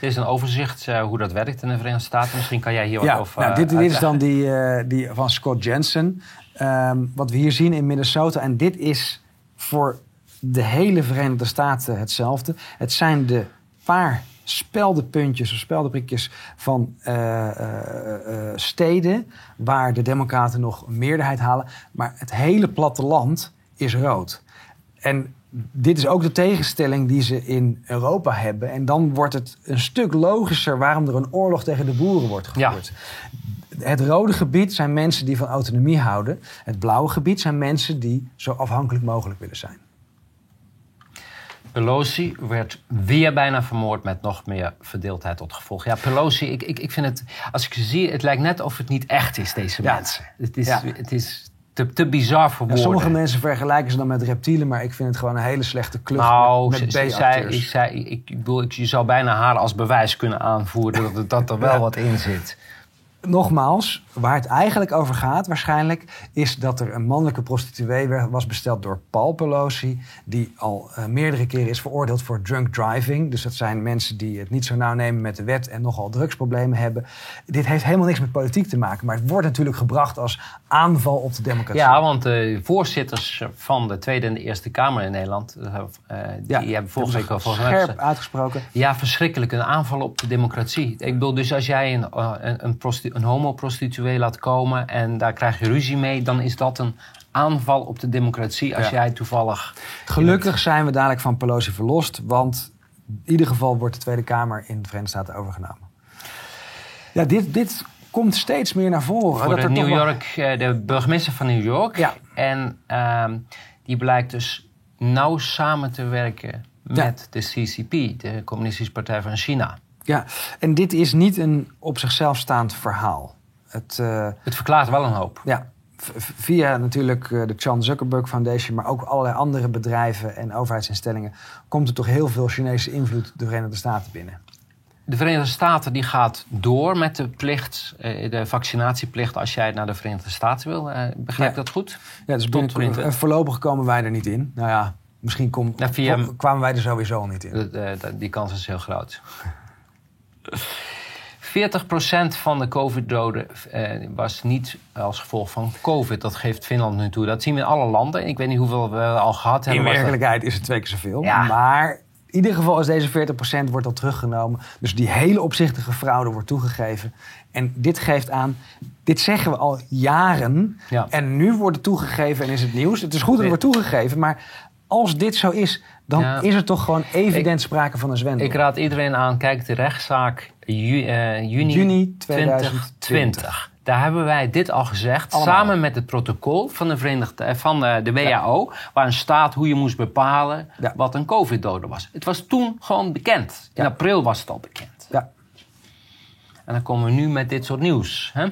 Dit is een overzicht eh, hoe dat werkt in de Verenigde Staten. Misschien kan jij hier Ja, wat over nou, dit, eh, dit is dan die, eh, die van Scott Jensen. Ehm, wat we hier zien in Minnesota. En dit is voor de hele Verenigde Staten hetzelfde. Het zijn de paar speldenpuntjes of speldenprikjes van steden... waar de democraten nog een meerderheid halen. Maar het hele platteland is rood. En dit is ook de tegenstelling die ze in Europa hebben. En dan wordt het een stuk logischer waarom er een oorlog tegen de boeren wordt Ja. gevoerd. Het rode gebied zijn mensen die van autonomie houden. Het blauwe gebied zijn mensen die zo afhankelijk mogelijk willen zijn. Pelosi werd weer bijna vermoord met nog meer verdeeldheid tot gevolg. Ja, Pelosi, ik, ik, ik vind het, als ik ze zie, het lijkt net of het niet echt is, deze Ja. mensen. Het is, Ja. het is te, te bizar voor Ja, woorden. sommige mensen vergelijken ze dan met reptielen, maar ik vind het gewoon een hele slechte club Nou, met, zij, ik, zei, ik, ik bedoel, ik, je zou bijna haar als bewijs kunnen aanvoeren dat, er- dat er wel wat in zit. Nogmaals, waar het eigenlijk over gaat waarschijnlijk... is dat er een mannelijke prostituee was besteld door Paul Pelosi... die al eh, meerdere keren is veroordeeld voor drunk driving. Dus dat zijn mensen die het niet zo nauw nemen met de wet... en nogal drugsproblemen hebben. Dit heeft helemaal niks met politiek te maken... maar het wordt natuurlijk gebracht als aanval op de democratie. Ja, want de voorzitters van de Tweede en de Eerste Kamer in Nederland... eh, die Ja, hebben volgens week al volgens mij scherp uitgesproken. Ja, verschrikkelijk. Een aanval op de democratie. Ik bedoel, dus als jij een, eh, een, een, prosti- een homoprostituee laat komen en daar krijg je ruzie mee, dan is dat een aanval op de democratie. Als Ja. jij toevallig. Gelukkig zijn we dadelijk van Pelosi verlost, want in ieder geval wordt de Tweede Kamer in de Verenigde Staten overgenomen. Ja, dit, dit komt steeds meer naar voren. Voor dat de New York, eh, de burgemeester van New York. Ja. En ehm, die blijkt dus nauw samen te werken Ja. met de CCP, de Communistische Partij van China. Ja, en dit is niet een op zichzelf staand verhaal. Het, eh, Het verklaart wel een hoop. ja, via natuurlijk eh, de Chan Zuckerberg Foundation, maar ook allerlei andere bedrijven en overheidsinstellingen, komt er toch heel veel Chinese invloed de Verenigde Staten binnen. De Verenigde Staten die gaat door met de plicht, eh, de vaccinatieplicht als jij naar de Verenigde Staten wil. Begrijp ik Ja. dat goed? Ja, dus Tot binnen, 20. voorlopig komen wij er niet in. Nou ja, misschien kom, Ja, via- kwamen wij er sowieso niet in. Die kans is heel groot. 40% van de COVID-doden eh, was niet als gevolg van COVID. Dat geeft Finland nu toe. Dat zien we in alle landen. Ik weet niet hoeveel we al gehad In hebben. dat- werkelijkheid is het twee keer zoveel. Ja. Maar in ieder geval is deze 40% wordt al teruggenomen. Dus die hele opzichtige fraude wordt toegegeven. En dit geeft aan, dit zeggen we al jaren. Ja. En nu wordt het toegegeven en is het nieuws. Het is goed dat het wordt toegegeven, maar als dit zo is, dan Ja. is er toch gewoon evident sprake van een zwendel. Ik raad iedereen aan, kijk de rechtszaak ju- eh, juni, Juni 2020. 2020. Daar hebben wij dit al gezegd, Allemaal. samen met het protocol van de, Verenigde, eh, van de, de WHO, waarin staat hoe je moest bepalen Ja. wat een COVID-dode was. Het was toen gewoon bekend. In april was het al bekend. Ja. En dan komen we nu met dit soort nieuws. Hè?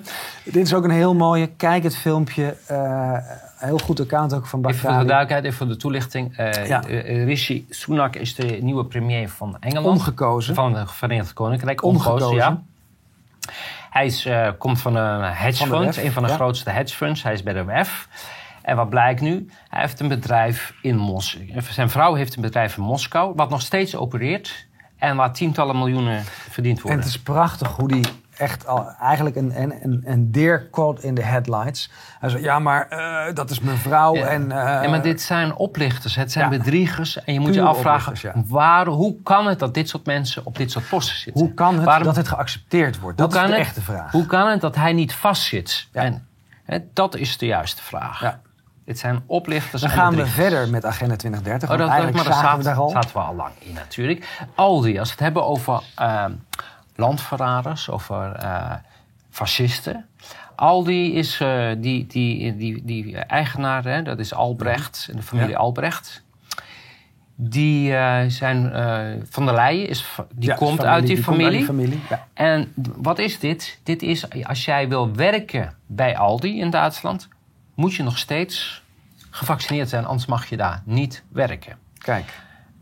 Dit is ook een heel mooie, kijk het filmpje. eh, heel goed account ook van Even voor de duidelijkheid, even voor de toelichting. Eh, Ja. eh, Rishi Sunak is de nieuwe premier van Engeland. Ongekozen. Van het Verenigd Koninkrijk. Ongekozen. Ongekozen, ja. Hij is, eh, komt van een hedge Van fund, WEF, een van de ja. grootste hedge funds. Hij is bij de WEF. En wat blijkt nu? Hij heeft een bedrijf in Moskou. Zijn vrouw heeft een bedrijf in Moskou, wat nog steeds opereert. En waar tientallen miljoenen verdiend En worden. het is prachtig hoe die echt al eigenlijk een, een, een, deer caught in the headlights. Hij zei, ja, maar eh, dat is mijn vrouw. Ja. En, eh, Ja, maar dit zijn oplichters, het zijn Ja. bedriegers. En je moet je afvragen, waar, hoe kan het dat dit soort mensen op dit soort posten zitten? hoe kan het Waarom- dat het geaccepteerd wordt? Dat is de het, echte vraag. Hoe kan het dat hij niet vastzit? En, hè, dat is de juiste vraag. Ja. Dit zijn oplichters Dan gaan we verder met Agenda 2030. Oh, dat, maar daar zaten we zaten, daar al. zaten we al lang in natuurlijk. Aldi, als we het hebben over ehm, landverraders, over eh, fascisten. Aldi is uh, die, die, die, die eigenaar, hè, dat is Albrecht, de familie Ja. Albrecht. Die uh, zijn van der Leyen, is, die Ja, komt familie, uit die, die komt uit familie. die familie. Ja. En wat is dit? Dit is als jij wil werken bij Aldi in Duitsland, moet je nog steeds gevaccineerd zijn, anders mag je daar niet werken. Kijk.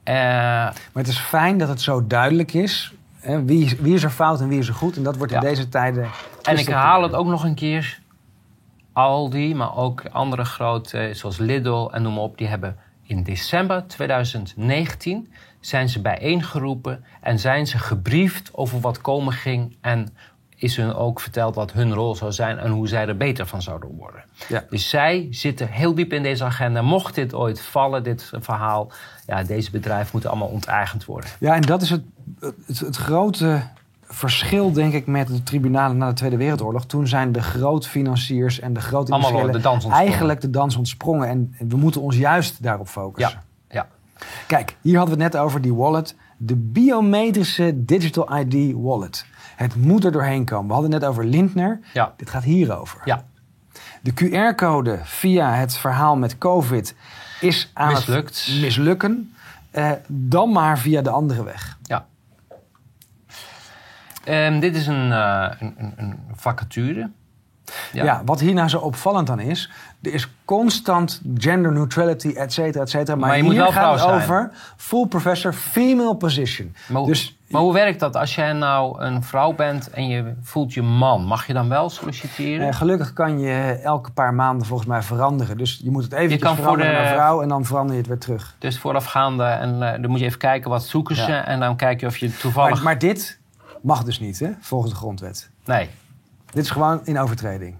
Uh, maar het is fijn dat het zo duidelijk is. Hè, wie, wie is er fout en wie is er goed? En dat wordt in Ja. deze tijden. En ik herhaal het ook nog een keer. Aldi, maar ook andere grote, zoals Lidl en noem maar op, die hebben in december 2019 zijn ze bijeengeroepen en zijn ze gebriefd over wat komen ging en is hun ook verteld wat hun rol zou zijn en hoe zij er beter van zouden worden. Ja. Dus zij zitten heel diep in deze agenda. Mocht dit ooit vallen, dit verhaal, ja, deze bedrijven moeten allemaal onteigend worden. Ja, en dat is het, het, het grote verschil, denk ik, met de tribunalen na de Tweede Wereldoorlog. Toen zijn de grootfinanciers en de grote industriëlen eigenlijk de dans ontsprongen. En we moeten ons juist daarop focussen. Ja, ja. Kijk, hier hadden we het net over die wallet. De biometrische Digital ID wallet. Het moet er doorheen komen. We hadden het net over Lindner. Ja. Dit gaat hierover. Ja. De QR-code via het verhaal met COVID is aan Mislukt. het mislukken. eh, dan maar via de andere weg. Ja. Ehm, dit is een, eh, een, een, een vacature. Ja. wat hier nou zo opvallend aan is, er is constant gender neutrality, et cetera, et cetera. Maar, Maar je moet hier wel gaat het vrouw zijn. over full professor, female position. Maar, hoe- Dus maar hoe werkt dat als jij nou een vrouw bent en je voelt je man? Mag je dan wel solliciteren? eh, gelukkig kan je elke paar maanden volgens mij veranderen. Dus je moet het voor veranderen de- naar vrouw en dan verander je het weer terug. Dus voorafgaande, en eh, dan moet je even kijken wat zoeken ze. Ja. En dan kijk je of je toevallig... Maar, maar dit mag dus niet, hè, volgens de grondwet. Nee. Dit is gewoon in overtreding.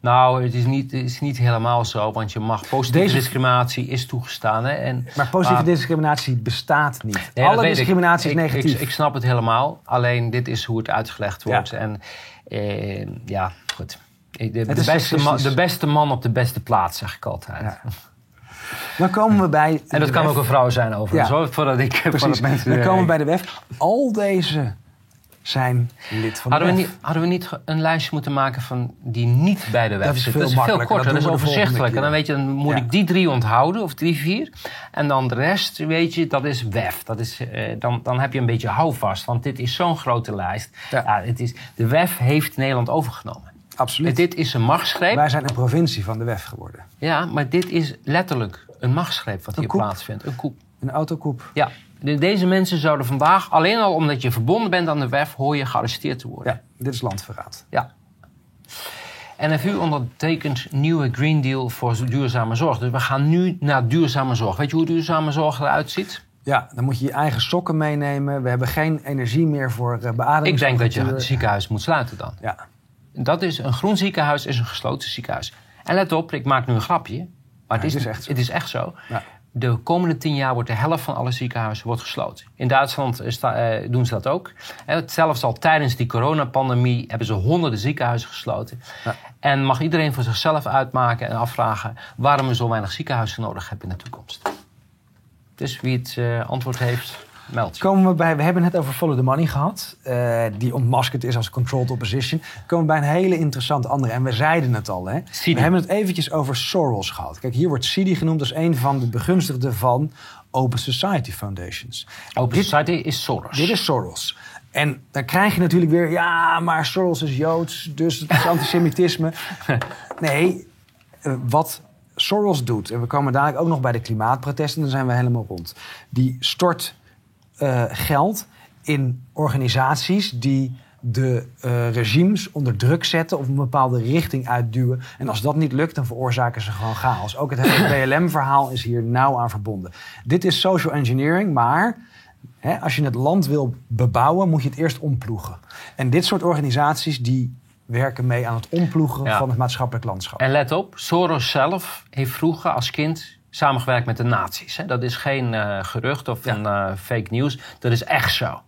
Nou, het is, niet, het is niet helemaal zo, want je mag positieve Deze- discriminatie is toegestaan. Hè? En, Maar positieve maar- discriminatie bestaat niet. Nee, Alle ik. discriminatie is negatief. Ik, ik snap het helemaal, alleen dit is hoe het uitgelegd Ja. wordt. En eh, ja, goed. De, beste man, de beste man op de beste plaats, zeg ik altijd. Ja. Dan komen we bij. En dat kan WEF. ook een vrouw zijn overigens, Ja. hoor, voordat ik... Precies. Voordat mensen, Dan komen we bij de WEF. Al deze zijn lid van de Hadden we, WEF. niet, hadden we niet een lijstje moeten maken van die niet bij de web Dat is veel Dat is veel makkelijker. korter, Dat dat, is doen we de overzichtelijk. En dan weet je, dan moet Ja. ik die drie onthouden, of drie, vier. En dan de rest, weet je, dat is WEF. Dat is, eh, dan, dan heb je een beetje houvast, want dit is zo'n grote lijst. Ja. Ja. het is, de WEF heeft Nederland overgenomen. Absoluut. Dit is een machtsgreep. Wij zijn een provincie van de WEF geworden. Ja, maar dit is letterlijk een machtsgreep wat Een hier koep. plaatsvindt. Een koep. Een autokoep. Ja, de- deze mensen zouden vandaag, alleen al omdat je verbonden bent aan de WEF, hoor je gearresteerd te worden. Ja, dit is landverraad. Ja. NFU ondertekent nieuwe Green Deal voor duurzame zorg. Dus we gaan nu naar duurzame zorg. Weet je hoe duurzame zorg eruit ziet? Ja, dan moet je je eigen sokken meenemen. We hebben geen energie meer voor uh, beademing. Ik denk dat je het ziekenhuis moet sluiten dan. Ja. Dat is, een groen ziekenhuis is een gesloten ziekenhuis. En let op, ik maak nu een grapje. Maar het, Ja, is, het is echt zo. het is echt zo. Ja. De komende tien jaar wordt de helft van alle ziekenhuizen wordt gesloten. In Duitsland eh, doen ze dat ook. En het- zelfs al tijdens die coronapandemie hebben ze honderden ziekenhuizen gesloten. Ja. En mag iedereen voor zichzelf uitmaken en afvragen waarom we zo weinig ziekenhuizen nodig hebben in de toekomst. Dus wie het eh, antwoord heeft, meld. Komen we bij, we hebben het over Follow the Money gehad, eh, die ontmaskerd is als controlled opposition. Komen we bij een hele interessante andere, en we zeiden het al, hè? We hebben het eventjes over Soros gehad. Kijk, hier wordt Sidi genoemd als een van de begunstigden van Open Society Foundations. Open Dit- Society is Soros. Dit is Soros. En dan krijg je natuurlijk weer, ja, maar Soros is Joods, dus het is antisemitisme. Nee, eh, wat Soros doet, en we komen dadelijk ook nog bij de klimaatprotesten, dan zijn we helemaal rond. Die stort eh, geld in organisaties die de eh, regimes onder druk zetten of een bepaalde richting uitduwen. En als dat niet lukt, dan veroorzaken ze gewoon chaos. Ook het hele BLM-verhaal is hier nauw aan verbonden. Dit is social engineering, maar hè, als je het land wil bebouwen, moet je het eerst omploegen. En dit soort organisaties die werken mee aan het omploegen Ja. van het maatschappelijk landschap. En let op, Soros zelf heeft vroeger als kind samengewerkt met de nazi's. Hè. Dat is geen eh, gerucht of Ja. een eh, fake news. Dat is echt zo.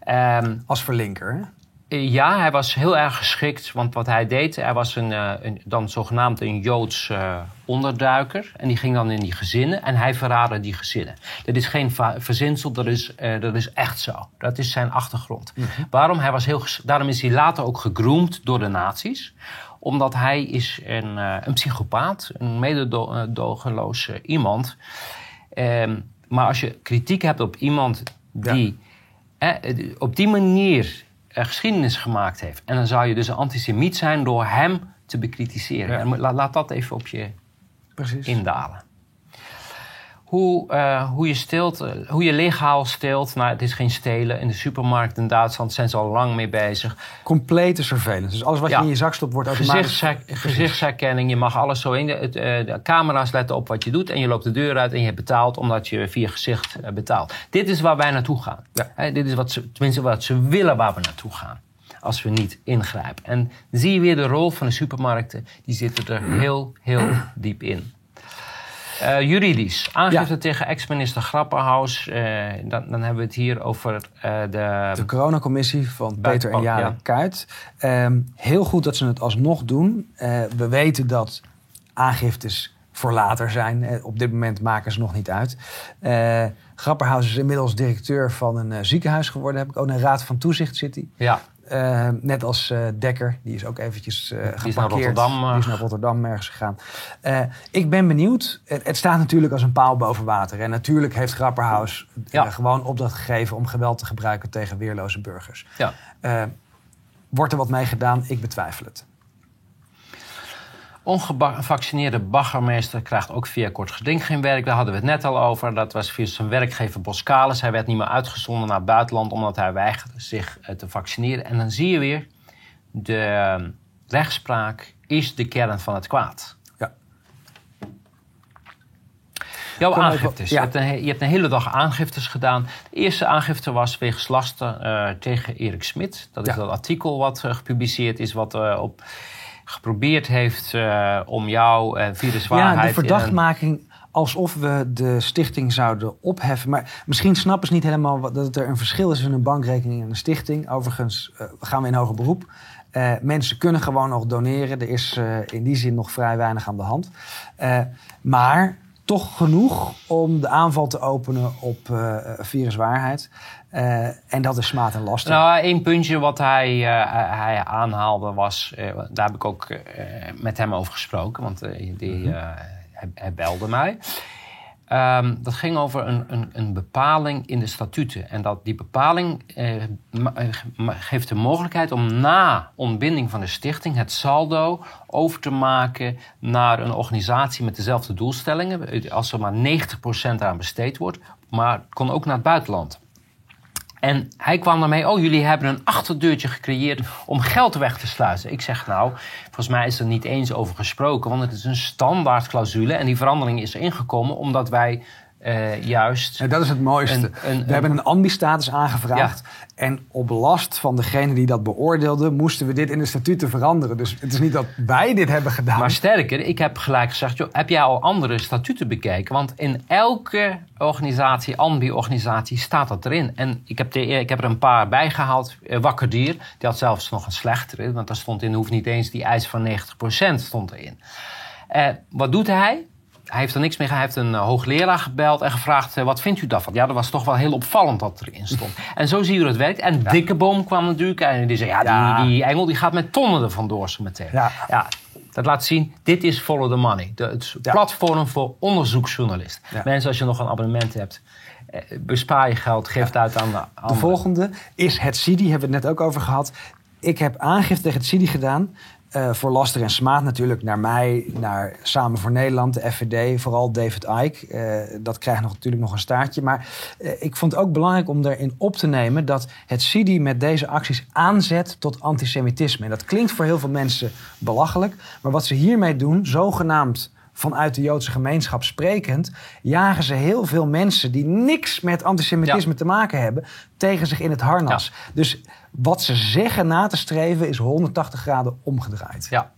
Ehm, Als verlinker. Hè? ja, hij was heel erg geschikt, want wat hij deed, hij was een, eh, een, dan zogenaamd een Joods eh, onderduiker. En die ging dan in die gezinnen en hij verraadde die gezinnen. Dat is geen verzinsel, dat is, eh, dat is echt zo. Dat is zijn achtergrond. Waarom? Hij was heel Daarom is hij later ook gegroomd door de nazi's omdat hij is een, eh, een psychopaat, een mededogenloos iemand. Ehm, maar als je kritiek hebt op iemand die eh, op die manier eh, geschiedenis gemaakt heeft... en dan zou je dus een antisemiet zijn door hem te bekritiseren. Ja. En la- laat dat even op je Precies. indalen. Hoe, eh, hoe, je steelt, eh, hoe je legaal steelt, nou het is geen stelen. In de supermarkt in Duitsland zijn ze al lang mee bezig. Complete surveillance. Dus alles wat Ja. je in je zak stopt wordt automatisch... Gezichtsher- gezichtsherkenning, je mag alles zo in. De, het, eh, de camera's letten op wat je doet en je loopt de deur uit en je hebt betaald omdat je via gezicht betaalt. Dit is waar wij naartoe gaan. Ja. Dit is wat ze, tenminste wat ze willen waar we naartoe gaan. Als we niet ingrijpen. En dan zie je weer de rol van de supermarkten. Die zitten er heel, heel diep in. Eh, juridisch. Aangifte Ja. tegen ex-minister Grapperhaus. eh, dan, dan hebben we het hier over eh, de... De coronacommissie van Peter en oh, Jare ja. Kuit. Ehm, heel goed dat ze het alsnog doen. We weten dat aangiftes voor later zijn. Op dit moment maken ze nog niet uit. Grapperhaus is inmiddels directeur van een ziekenhuis geworden. Heb ik ook een raad van toezicht zit hij. Ja, Eh, net als uh, Dekker, die is ook eventjes uh, die is naar Rotterdam. Die is naar Rotterdam ergens gegaan. ik ben benieuwd. Het, het, staat natuurlijk als een paal boven water. En natuurlijk heeft Grapperhaus ja. gewoon opdracht gegeven om geweld te gebruiken tegen weerloze burgers. Ja. wordt er wat mee gedaan? Ik betwijfel het. Ongevaccineerde baggermeester krijgt ook via kort geding geen werk. Daar hadden we het net al over. Dat was via zijn werkgever Boskalis. Hij werd niet meer uitgezonden naar het buitenland omdat hij weigerde zich eh, te vaccineren. En dan zie je weer, de ehm, rechtspraak is de kern van het kwaad. Ja. Jouw aangiftes. Je, hebt een, je, hebt een, hele dag aangiftes gedaan. De eerste aangifte was wegens lasten uh, tegen Erik Smit. Dat is dat artikel wat uh, gepubliceerd is, wat uh, op geprobeerd heeft uh, om jou uh, via de zwaarheid... Ja, de verdachtmaking alsof we de stichting zouden opheffen. Maar misschien snappen ze niet helemaal dat er een verschil is tussen een bankrekening en een stichting. Overigens uh, gaan we in hoger beroep. Uh, mensen kunnen gewoon nog doneren. Er is in die zin nog vrij weinig aan de hand. maar toch genoeg om de aanval te openen op viruswaarheid. Uh, en dat is smaad en laster. Nou, één puntje wat hij, uh, hij aanhaalde was... Uh, daar heb ik ook met hem over gesproken, want die, hij, hij, belde mij. Um, dat ging over een, een, een, bepaling in de statuten. En dat die bepaling geeft de mogelijkheid om na ontbinding van de stichting... het saldo over te maken naar een organisatie met dezelfde doelstellingen. Als er maar 90% aan besteed wordt. Maar kon ook naar het buitenland. En hij kwam ermee, oh jullie hebben een achterdeurtje gecreëerd om geld weg te sluizen. Ik zeg nou, volgens mij is er niet eens over gesproken, want het is een standaardclausule en die verandering is ingekomen omdat wij uh, juist. Ja, dat is het mooiste. we hebben een ambistatus aangevraagd. En op last van degene die dat beoordeelde, moesten we dit in de statuten veranderen. Dus het is niet dat wij dit hebben gedaan. Maar sterker, ik heb gelijk gezegd: joh, heb jij al andere statuten bekeken? Want in elke organisatie, ambi-organisatie, staat dat erin. En ik heb, de, ik heb er een paar bijgehaald. Uh, Wakker Dier, die had zelfs nog een slechtere. Want daar stond in, hoeft niet eens die eis van 90% stond erin. Uh, wat doet hij? Hij heeft er niks mee Hij heeft een uh, hoogleraar gebeld en gevraagd: uh, wat vindt u daarvan? Ja, dat was toch wel heel opvallend dat erin stond. en zo zie je hoe het werkt. En ja. Dikkeboom kwam natuurlijk en die zei: ja. Die, die, engel die gaat met tonnen ervan door zo meteen. Ja. Dat laat zien, dit is Follow the Money. De, het platform voor onderzoeksjournalisten. Mensen, als je nog een abonnement hebt, eh, bespaar je geld, geef het uit aan de De volgende is het CIDI, hebben we het net ook over gehad. Ik heb aangifte tegen het CIDI gedaan. Uh, voor Laster en Smaad natuurlijk naar mij, naar Samen voor Nederland, de FVD, vooral David Icke. Uh, dat krijgt nog, natuurlijk nog een staartje. Maar uh, ik vond het ook belangrijk om erin op te nemen dat het CIDI met deze acties aanzet tot antisemitisme. En dat klinkt voor heel veel mensen belachelijk. Maar wat ze hiermee doen, zogenaamd vanuit de Joodse gemeenschap sprekend, jagen ze heel veel mensen die niks met antisemitisme ja. te maken hebben, tegen zich in het harnas. Ja. Dus wat ze zeggen na te streven is 180 graden omgedraaid. Ja.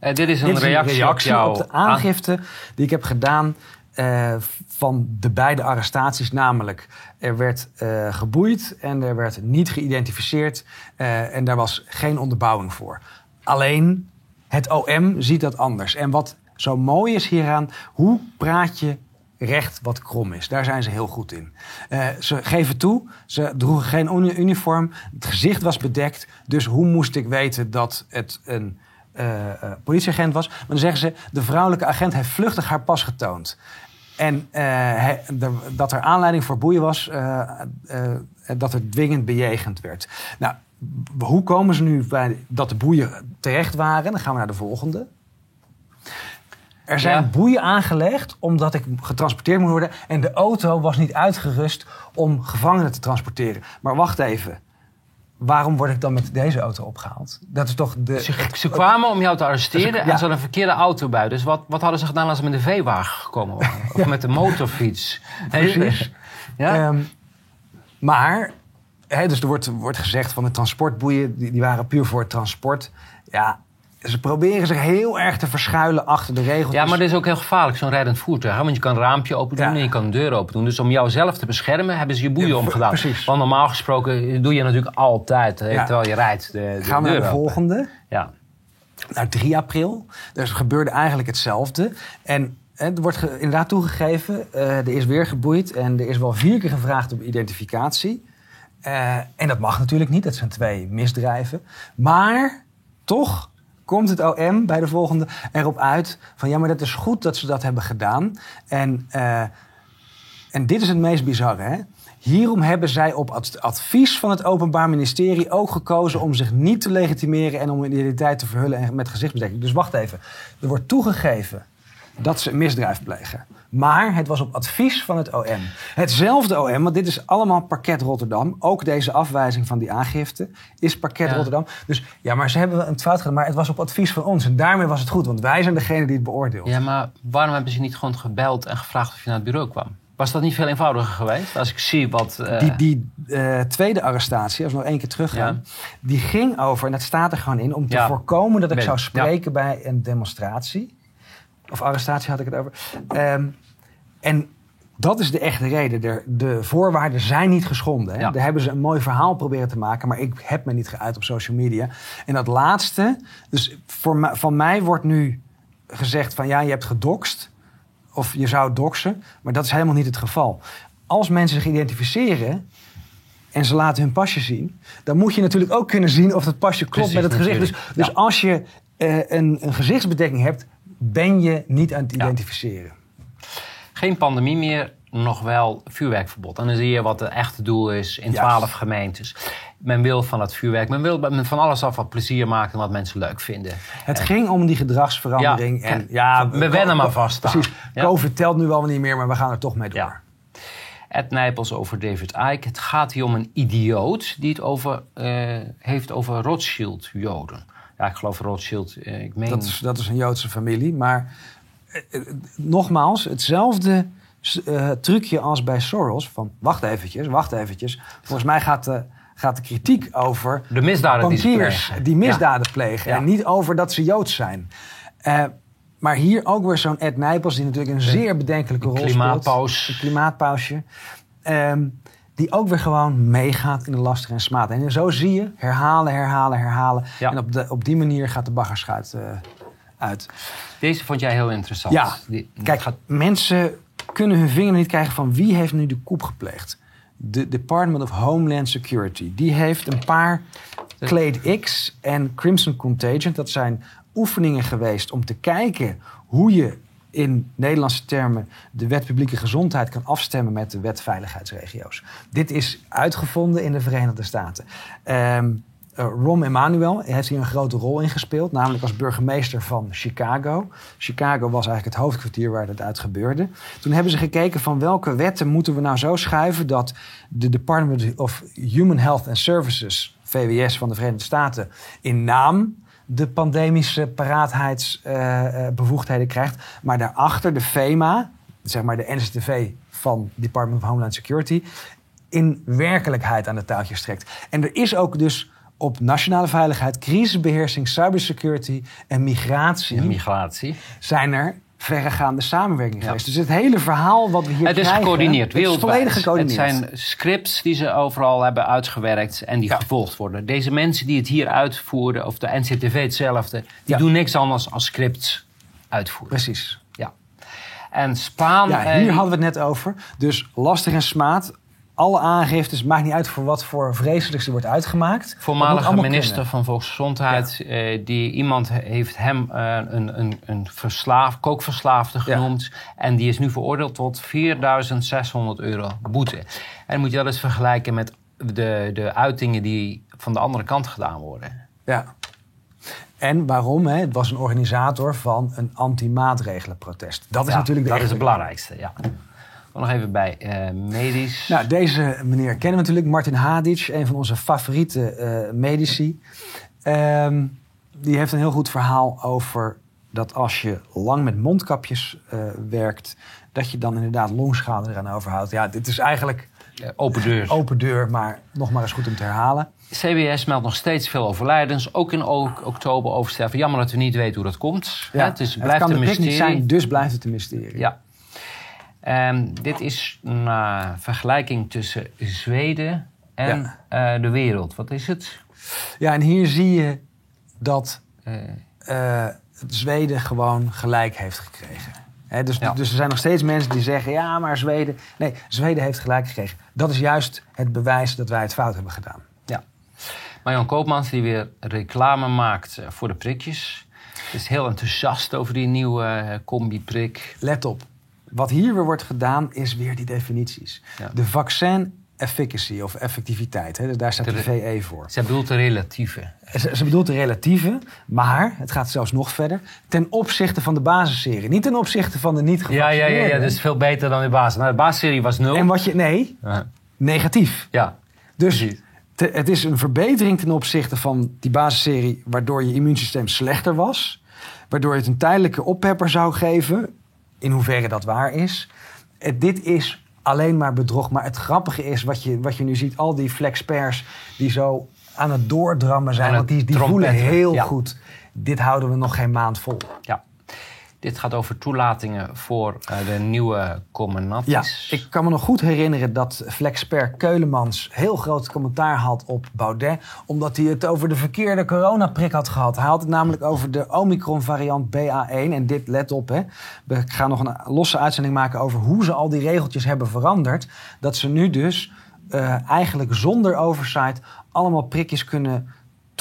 Uh, dit is een, dit reactie, een reactie, op, op de aangifte die ik heb gedaan uh, van de beide arrestaties. Namelijk, er werd uh, geboeid en er werd niet geïdentificeerd. en daar was geen onderbouwing voor. Alleen het OM ziet dat anders. En wat zo mooi is hieraan, hoe praat je recht wat krom is. Daar zijn ze heel goed in. Uh, ze geven toe, ze droegen geen uniform, het gezicht was bedekt. Dus hoe moest ik weten dat het een uh, uh, politieagent was? Maar dan zeggen ze, de vrouwelijke agent heeft vluchtig haar pas getoond. En dat er aanleiding voor boeien was, dat er dwingend bejegend werd. Nou, hoe komen ze nu bij dat de boeien terecht waren? Dan gaan we naar de volgende. Er zijn boeien aangelegd omdat ik getransporteerd moet worden. En de auto was niet uitgerust om gevangenen te transporteren. Maar wacht even. Waarom word ik dan met deze auto opgehaald? Dat is toch de. Ze, ze kwamen om jou te arresteren en ze hadden een verkeerde auto bij. Dus wat, wat hadden ze gedaan als ze met de veewagen gekomen waren? Of met de motorfiets? Precies. Ja? Um, maar dus er wordt, wordt gezegd van de transportboeien, die, die waren puur voor het transport. Ja, ze proberen zich heel erg te verschuilen achter de regels. Ja, maar dat is ook heel gevaarlijk, zo'n rijdend voertuig. Want je kan een raampje open doen en je kan een deur open doen. Dus om jouzelf te beschermen hebben ze je boeien ja, omgedaan. Precies. Want normaal gesproken doe je natuurlijk altijd, terwijl je rijdt. De, de Gaan we naar de volgende. Ja. Naar 3 april. Dus gebeurde eigenlijk hetzelfde. En er wordt inderdaad toegegeven, uh, er is weer geboeid. En er is wel vier keer gevraagd op identificatie. Eh, en dat mag natuurlijk niet, dat zijn twee misdrijven. Maar toch komt het OM bij de volgende erop uit van ja, maar dat is goed dat ze dat hebben gedaan. En, eh, en dit is het meest bizarre. Hè? Hierom hebben zij op ad- advies van het Openbaar Ministerie ook gekozen om zich niet te legitimeren en om hun identiteit te verhullen en met gezichtsbedekking. Dus wacht even. Er wordt toegegeven dat ze een misdrijf plegen. Maar het was op advies van het OM. Hetzelfde OM, want dit is allemaal parket Rotterdam. Ook deze afwijzing van die aangifte is parket Ja. Rotterdam. Dus ja, maar ze hebben een fout gedaan. Maar het was op advies van ons. En daarmee was het goed. Want wij zijn degene die het beoordeelt. Ja, maar waarom hebben ze niet gewoon gebeld en gevraagd of je naar het bureau kwam? Was dat niet veel eenvoudiger geweest? Als ik zie wat... eh, Die, die eh, tweede arrestatie, als we nog één keer teruggaan, die ging over, en dat staat er gewoon in, om te Ja. voorkomen dat ik Ben- zou spreken bij een demonstratie. Of arrestatie had ik het over. Ehm, en dat is de echte reden. De, de voorwaarden zijn niet geschonden. Hè? Ja. Daar hebben ze een mooi verhaal proberen te maken, maar ik heb me niet geuit op social media. En dat laatste, dus voor van mij wordt nu gezegd van ja, je hebt gedokst. Of je zou doxen, maar dat is helemaal niet het geval. Als mensen zich identificeren en ze laten hun pasje zien, dan moet je natuurlijk ook kunnen zien of dat pasje klopt Precies, met het gezicht. Dus, dus Ja. als je eh, een, een gezichtsbedekking hebt, ben je niet aan het Ja. identificeren. Geen pandemie meer, nog wel vuurwerkverbod. En dan zie je wat het echte doel is in twaalf gemeentes. Men wil van het vuurwerk, men wil van alles af wat plezier maken en wat mensen leuk vinden. Het ging om die gedragsverandering. Ja, en, ja, we wennen maar vast aan. Precies. Ja. COVID telt nu wel niet meer, maar we gaan er toch mee door. Ja. Ed Nijpels over David Icke. Het gaat hier om een idioot die het over, eh, heeft over Rothschild-Joden. Ja, ik geloof Rothschild, eh, ik meen... Dat, is, dat is een Joodse familie. Maar eh, eh, nogmaals, hetzelfde trucje als bij Soros. Van wacht eventjes, wacht eventjes. Volgens mij gaat de, gaat de kritiek over de misdaden die bankiers plegen. die misdaden plegen. Ja. En niet over dat ze Joods zijn. Maar hier ook weer zo'n Ed Nijpels, die natuurlijk een zeer bedenkelijke rol speelt. klimaatpaus. Een klimaatpausje. Ehm, die ook weer gewoon meegaat in de laster en smaad. En zo zie je herhalen, herhalen, herhalen. Ja. En op, de, op die manier gaat de baggerschuit eh, uit. Deze vond jij heel interessant. Ja, Die- Kijk, mensen kunnen hun vinger niet krijgen van wie heeft nu de koep gepleegd. De Department of Homeland Security. Die heeft een paar Clade X en Crimson Contagion. Dat zijn oefeningen geweest om te kijken hoe je in Nederlandse termen de wet publieke gezondheid kan afstemmen met de wet veiligheidsregio's. Dit is uitgevonden in de Verenigde Staten. Ehm eh, Rom Emanuel heeft hier een grote rol in gespeeld, namelijk als burgemeester van Chicago. Chicago was eigenlijk het hoofdkwartier waar het uit gebeurde. Toen hebben ze gekeken van welke wetten moeten we nou zo schuiven dat de Department of Human Health and Services, VWS van de Verenigde Staten, in naam de pandemische paratheidsbevoegdheden krijgt, maar daarachter de FEMA, zeg maar de NCTV van Department of Homeland Security, in werkelijkheid aan de touwtjes trekt. En er is ook dus op nationale veiligheid, crisisbeheersing, cybersecurity en migratie Ja, migratie. zijn er verregaande samenwerking Ja. geweest. Dus het hele verhaal wat we hier Het is krijgen, gecoördineerd, het is wereldwijd. volledig gecoördineerd. Het zijn scripts die ze overal hebben uitgewerkt en die Ja. gevolgd worden. Deze mensen die het hier uitvoeren, of de NCTV hetzelfde, die Ja. doen niks anders als scripts uitvoeren. Precies. Ja. En Spaan... Ja, eh, hier hadden we het net over. Dus lastig en smaad. Alle aangiftes, maakt niet uit voor wat voor vreselijks er wordt uitgemaakt. Voormalige minister kunnen. van Volksgezondheid, eh, die iemand he- heeft hem eh, een, een, een verslaaf, kookverslaafde Ja. genoemd. En die is nu veroordeeld tot 4600 euro boete. En dan moet je dat eens vergelijken met de, de uitingen die van de andere kant gedaan worden. Ja. En waarom? Hè? Het was een organisator van een anti-maatregelenprotest. Dat is Ja, natuurlijk de dat is het belangrijkste. Ja. Nog even bij eh, medisch. Nou, deze meneer kennen we natuurlijk. Martin Hadic, een van onze favoriete eh, medici. Ehm, die heeft een heel goed verhaal over dat als je lang met mondkapjes eh, werkt... dat je dan inderdaad longschade eraan overhoudt. Ja, dit is eigenlijk open deur. open deur, maar nog maar eens goed om te herhalen. CBS meldt nog steeds veel overlijdens. Ook in oktober oversterven. Jammer dat we niet weten hoe dat komt. Ja, het, is, het blijft kan een mysterie. niet zijn, dus blijft het een mysterie. Ja. Ehm, dit is een eh, vergelijking tussen Zweden en eh, de wereld. Wat is het? Ja, en hier zie je dat Eh, Zweden gewoon gelijk heeft gekregen. Dus, Ja. dus er zijn nog steeds mensen die zeggen, ja, maar Zweden... Nee, Zweden heeft gelijk gekregen. Dat is juist het bewijs dat wij het fout hebben gedaan. Ja. Marjan Koopmans die weer reclame maakt voor de prikjes. Is heel enthousiast over die nieuwe combi-prik. Let op. Wat hier weer wordt gedaan, is weer die definities. Ja. De vaccin efficacy of effectiviteit. Hè, dus daar staat de, De- VE voor. Zij bedoelt de relatieve. Ze, ze bedoelt de relatieve, maar het gaat zelfs nog verder. Ten opzichte van de basisserie. Niet ten opzichte van de niet Ja, ja, ja, ja, dat is veel beter dan de basis. Nou, de basisserie was nul. En wat je... Nee, Ja. negatief. ja. Dus Precies. te- het is een verbetering ten opzichte van die basisserie... waardoor je immuunsysteem slechter was. Waardoor je het een tijdelijke oppepper zou geven. In hoeverre dat waar is. Eh, dit is alleen maar bedrog. Maar het grappige is wat je, wat je nu ziet. Al die flexpers die zo aan het doordrammen zijn. Want die, die voelen heel ja. goed. Dit houden we nog geen maand vol. ja. Dit gaat over toelatingen voor eh, de nieuwe Ja, Comirnatis. ik kan me nog goed herinneren dat Flexper Keulemans heel groot commentaar had op Baudet. Omdat hij het over de verkeerde coronaprik had gehad. Hij had het namelijk over de Omicron variant BA1. En dit, let op, hè. we gaan nog een losse uitzending maken over hoe ze al die regeltjes hebben veranderd. Dat ze nu dus eh, eigenlijk zonder oversight allemaal prikjes kunnen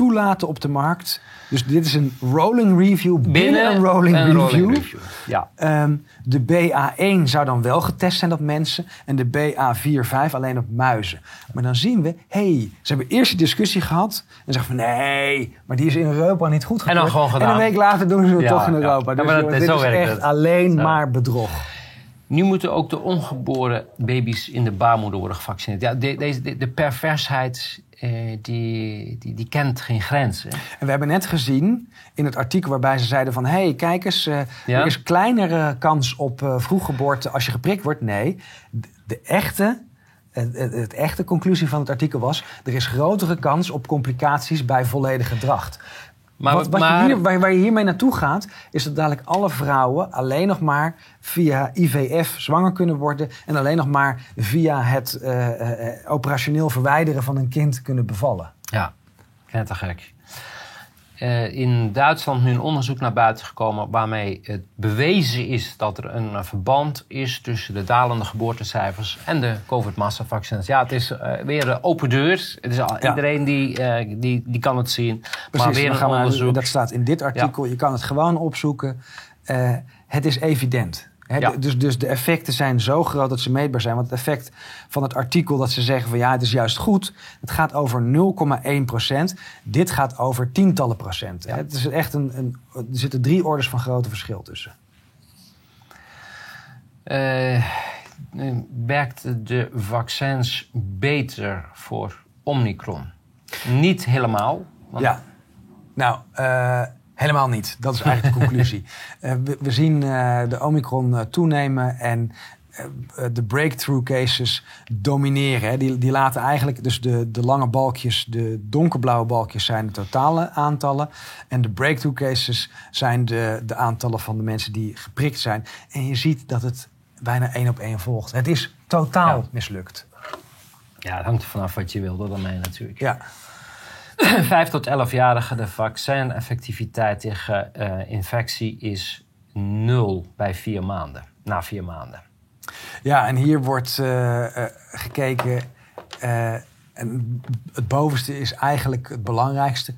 toelaten op de markt. Dus dit is een rolling review binnen, een rolling een review. rolling review. Ja. Ehm, de BA1 zou dan wel getest zijn op mensen en de BA4-5 alleen op muizen. Maar dan zien we, hey, ze hebben eerst die discussie gehad en zeggen van nee, maar die is in Europa niet goed En dan gekeurd. gewoon En gedaan. een week later doen ze het Ja, toch in. Europa. Ja, Dus maar dat- dit is echt het. alleen Zo. maar bedrog. Nu moeten ook de ongeboren baby's in de baarmoeder worden gevaccineerd. Ja, de, de perversheid eh, die, die, die kent geen grenzen. En we hebben net gezien in het artikel waarbij ze zeiden van... hé, hey, kijk eens, eh, Ja? er is kleinere kans op eh, vroeggeboorte als je geprikt wordt. Nee, de, de echte... Het, het, het echte conclusie van het artikel was... er is grotere kans op complicaties bij volledige dracht. Maar- wat, wat maar- je hier, waar, waar je hiermee naartoe gaat... is dat dadelijk alle vrouwen alleen nog maar via IVF zwanger kunnen worden... en alleen nog maar via het eh, eh, operationeel verwijderen van een kind kunnen bevallen. Ja, knettergek. Eh in Duitsland nu een onderzoek naar buiten gekomen waarmee het bewezen is dat er een verband is tussen de dalende geboortecijfers en de COVID-massavaccins. Ja, het is eh, weer een open deur. Het is al, Ja. Iedereen die, eh, die, die kan het zien. maar Precies, weer dan een onderzoek. dat staat in dit artikel. Je kan het gewoon opzoeken. Het is evident. Ja. dus, dus de effecten zijn zo groot dat ze meetbaar zijn. Want het effect van het artikel dat ze zeggen van ja, het is juist goed. Het gaat over 0,1 procent. Dit gaat over tientallen procent. Het is echt een, een, er zitten drie orders van grootte verschil tussen. Eh, werkt de vaccins beter voor Omicron? Niet helemaal. want- Ja, nou, eh, helemaal niet. Dat is eigenlijk de conclusie. Eh, we, we zien eh, de Omicron eh, toenemen en de breakthrough cases domineren. Hè. Die, die laten eigenlijk, dus de, de lange balkjes, de donkerblauwe balkjes zijn de totale aantallen. En de breakthrough cases zijn de, de aantallen van de mensen die geprikt zijn. En je ziet dat het bijna één op één volgt. Het is totaal Ja. mislukt. Ja, het hangt er vanaf wat je wil, dat aan mij natuurlijk. Ja. 5 tot 11-jarigen, de vaccineffectiviteit tegen eh, infectie is nul bij vier maanden. Na vier maanden. Ja, en hier wordt eh, eh, gekeken. en het bovenste is eigenlijk het belangrijkste.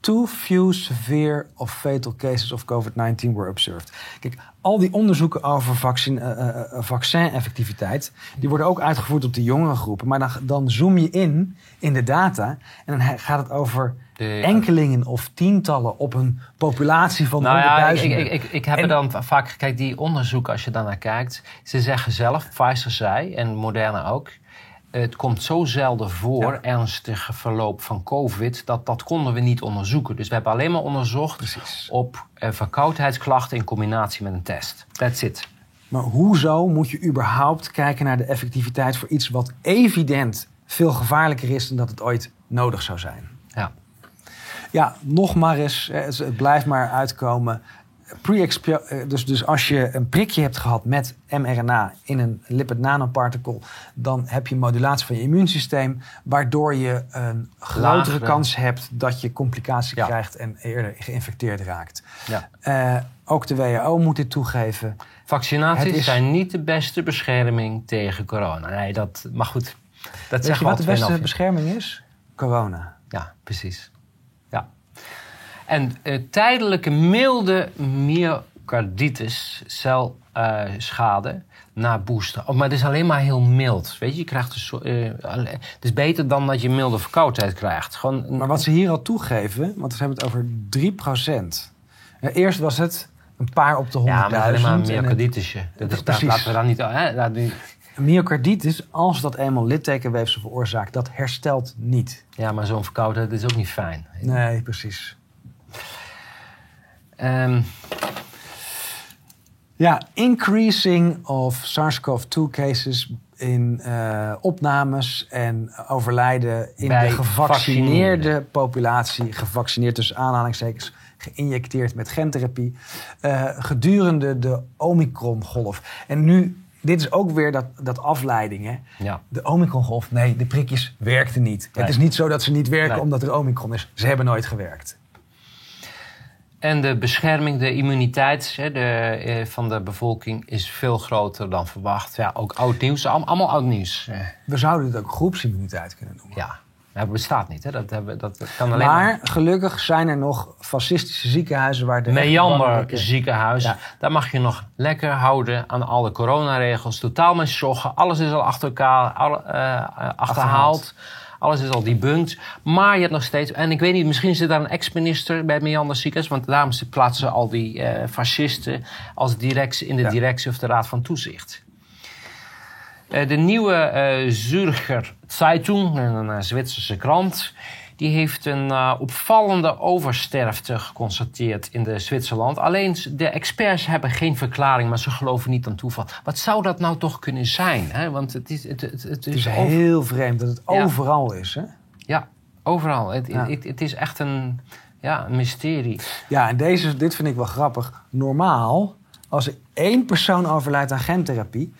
Too few severe of fatal cases of COVID-19 were observed. Kijk, al die onderzoeken over vaccin, eh, vaccineffectiviteit... die worden ook uitgevoerd op de jongere groepen. Maar dan, dan zoom je in, in de data... en dan gaat het over De- enkelingen of tientallen... op een populatie van Nou ja, ik, ik, ik, ik heb En- er dan vaak gekeken, die onderzoeken, als je daarnaar kijkt. Ze zeggen zelf, Pfizer zei en Moderna ook. Het komt zo zelden voor, Ja. ernstige verloop van COVID, dat dat konden we niet onderzoeken. Dus we hebben alleen maar onderzocht Precies. op eh, verkoudheidsklachten in combinatie met een test. That's it. Maar hoezo moet je überhaupt kijken naar de effectiviteit voor iets wat evident veel gevaarlijker is dan dat het ooit nodig zou zijn? Ja. Ja, nog maar eens, het het blijft maar uitkomen. Pre dus, dus als je een prikje hebt gehad met mRNA in een lipid nanoparticle, dan heb je modulatie van je immuunsysteem, waardoor je een grotere Lagere. kans hebt dat je complicatie Ja. krijgt en eerder geïnfecteerd raakt. Ja. Eh, ook de WHO moet dit toegeven. Vaccinaties is- zijn niet de beste bescherming tegen corona. Nee, dat, maar goed. Dat Weet je wat de beste 2,5 bescherming is? Corona. Ja, precies. En eh, tijdelijke milde myocarditis, celschade na booster. Oh, maar het is alleen maar heel mild. Weet je, je krijgt een soort, eh, het is beter dan dat je milde verkoudheid krijgt. Gewoon, Maar wat ze hier al toegeven, want ze hebben het over 3%. Ja, eerst was het een paar op de 100.000. ja, maar alleen maar een myocarditisje. Dat is. Laten we dan niet... Hè, Myocarditis, als dat eenmaal littekenweefsel veroorzaakt, dat herstelt niet. ja, maar zo'n verkoudheid is ook niet fijn. Nee, precies. Ehm, Ja, increasing of SARS-CoV-2 cases in eh, opnames en overlijden in Bij de gevaccineerde populatie, gevaccineerd tussen aanhalingstekens, geïnjecteerd met gentherapie, eh, gedurende de Omicron-golf. En nu, dit is ook weer dat, dat afleiding, hè? ja. De Omicron-golf, nee, de prikjes werkten niet. Nee. Het is niet zo dat ze niet werken Nee. omdat er Omicron is. Ze hebben nooit gewerkt. En de bescherming, de immuniteit hè, de, eh, van de bevolking is veel groter dan verwacht. Ja, ook oud nieuws, Allemaal- allemaal oud nieuws. We zouden het ook groepsimmuniteit kunnen noemen. ja, dat bestaat niet. Hè. Dat, hebben, dat kan alleen maar... Maar gelukkig zijn er nog fascistische ziekenhuizen waar de Meander ziekenhuis, Ja. daar mag je nog lekker houden aan alle coronaregels. Totaal met joggen, alles is al achter elkaar alle, eh, achterhaald. Achterhaald. Alles is al debunked. Maar je hebt nog steeds... En ik weet niet, misschien zit daar een ex-minister bij Meander ziekenhuis. Want daarom plaatsen ze al die eh, fascisten als directie, in de Ja. directie of de raad van toezicht. Eh, de nieuwe eh Zürcher Zeitung, een eh, Zwitserse krant, die heeft een eh, opvallende oversterfte geconstateerd in de Zwitserland. Alleen de experts hebben geen verklaring, maar ze geloven niet aan toeval. Wat zou dat nou toch kunnen zijn? Hè? Want het is, het, het, het Het is is over- heel vreemd dat het Ja. overal is. Hè? ja, overal. Het, Ja. het, is echt een, ja, een mysterie. Ja, en deze, dit vind ik wel grappig. Normaal, als er één persoon overlijdt aan gentherapie,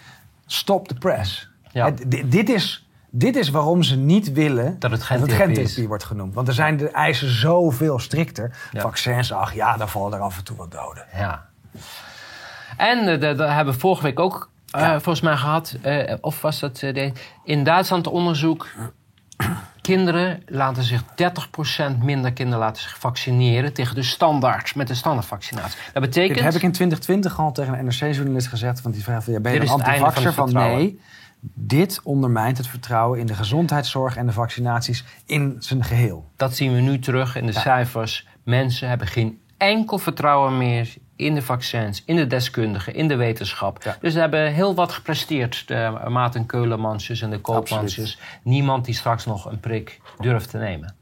stop de press. Ja. Dit, is, dit is waarom ze niet willen Dat het gentherapie wordt genoemd. Want er zijn de eisen zoveel strikter. Ja. Vaccins, ach ja, daar vallen er af en toe wat doden. Ja. En eh, dat hebben we vorige week ook eh, Ja. volgens mij gehad. eh, of was dat de- in Duitsland onderzoek. Kinderen laten zich 30% minder kinderen laten zich vaccineren tegen de standaard met de standaardvaccinatie. Dat betekent. Dit heb ik in 2020 al tegen een NRC-journalist gezegd. Want die vraagt van, ja, ben je een van antivaxer? Van, vertrouwen. nee, dit ondermijnt het vertrouwen in de gezondheidszorg en de vaccinaties in zijn geheel. Dat zien we nu terug in de Ja. cijfers. Mensen hebben geen enkel vertrouwen meer in de vaccins, in de deskundigen, in de wetenschap. Ja. Dus ze hebben heel wat gepresteerd. De Maarten Keulemans en de Koopmansjes. Niemand die straks nog een prik durft te nemen.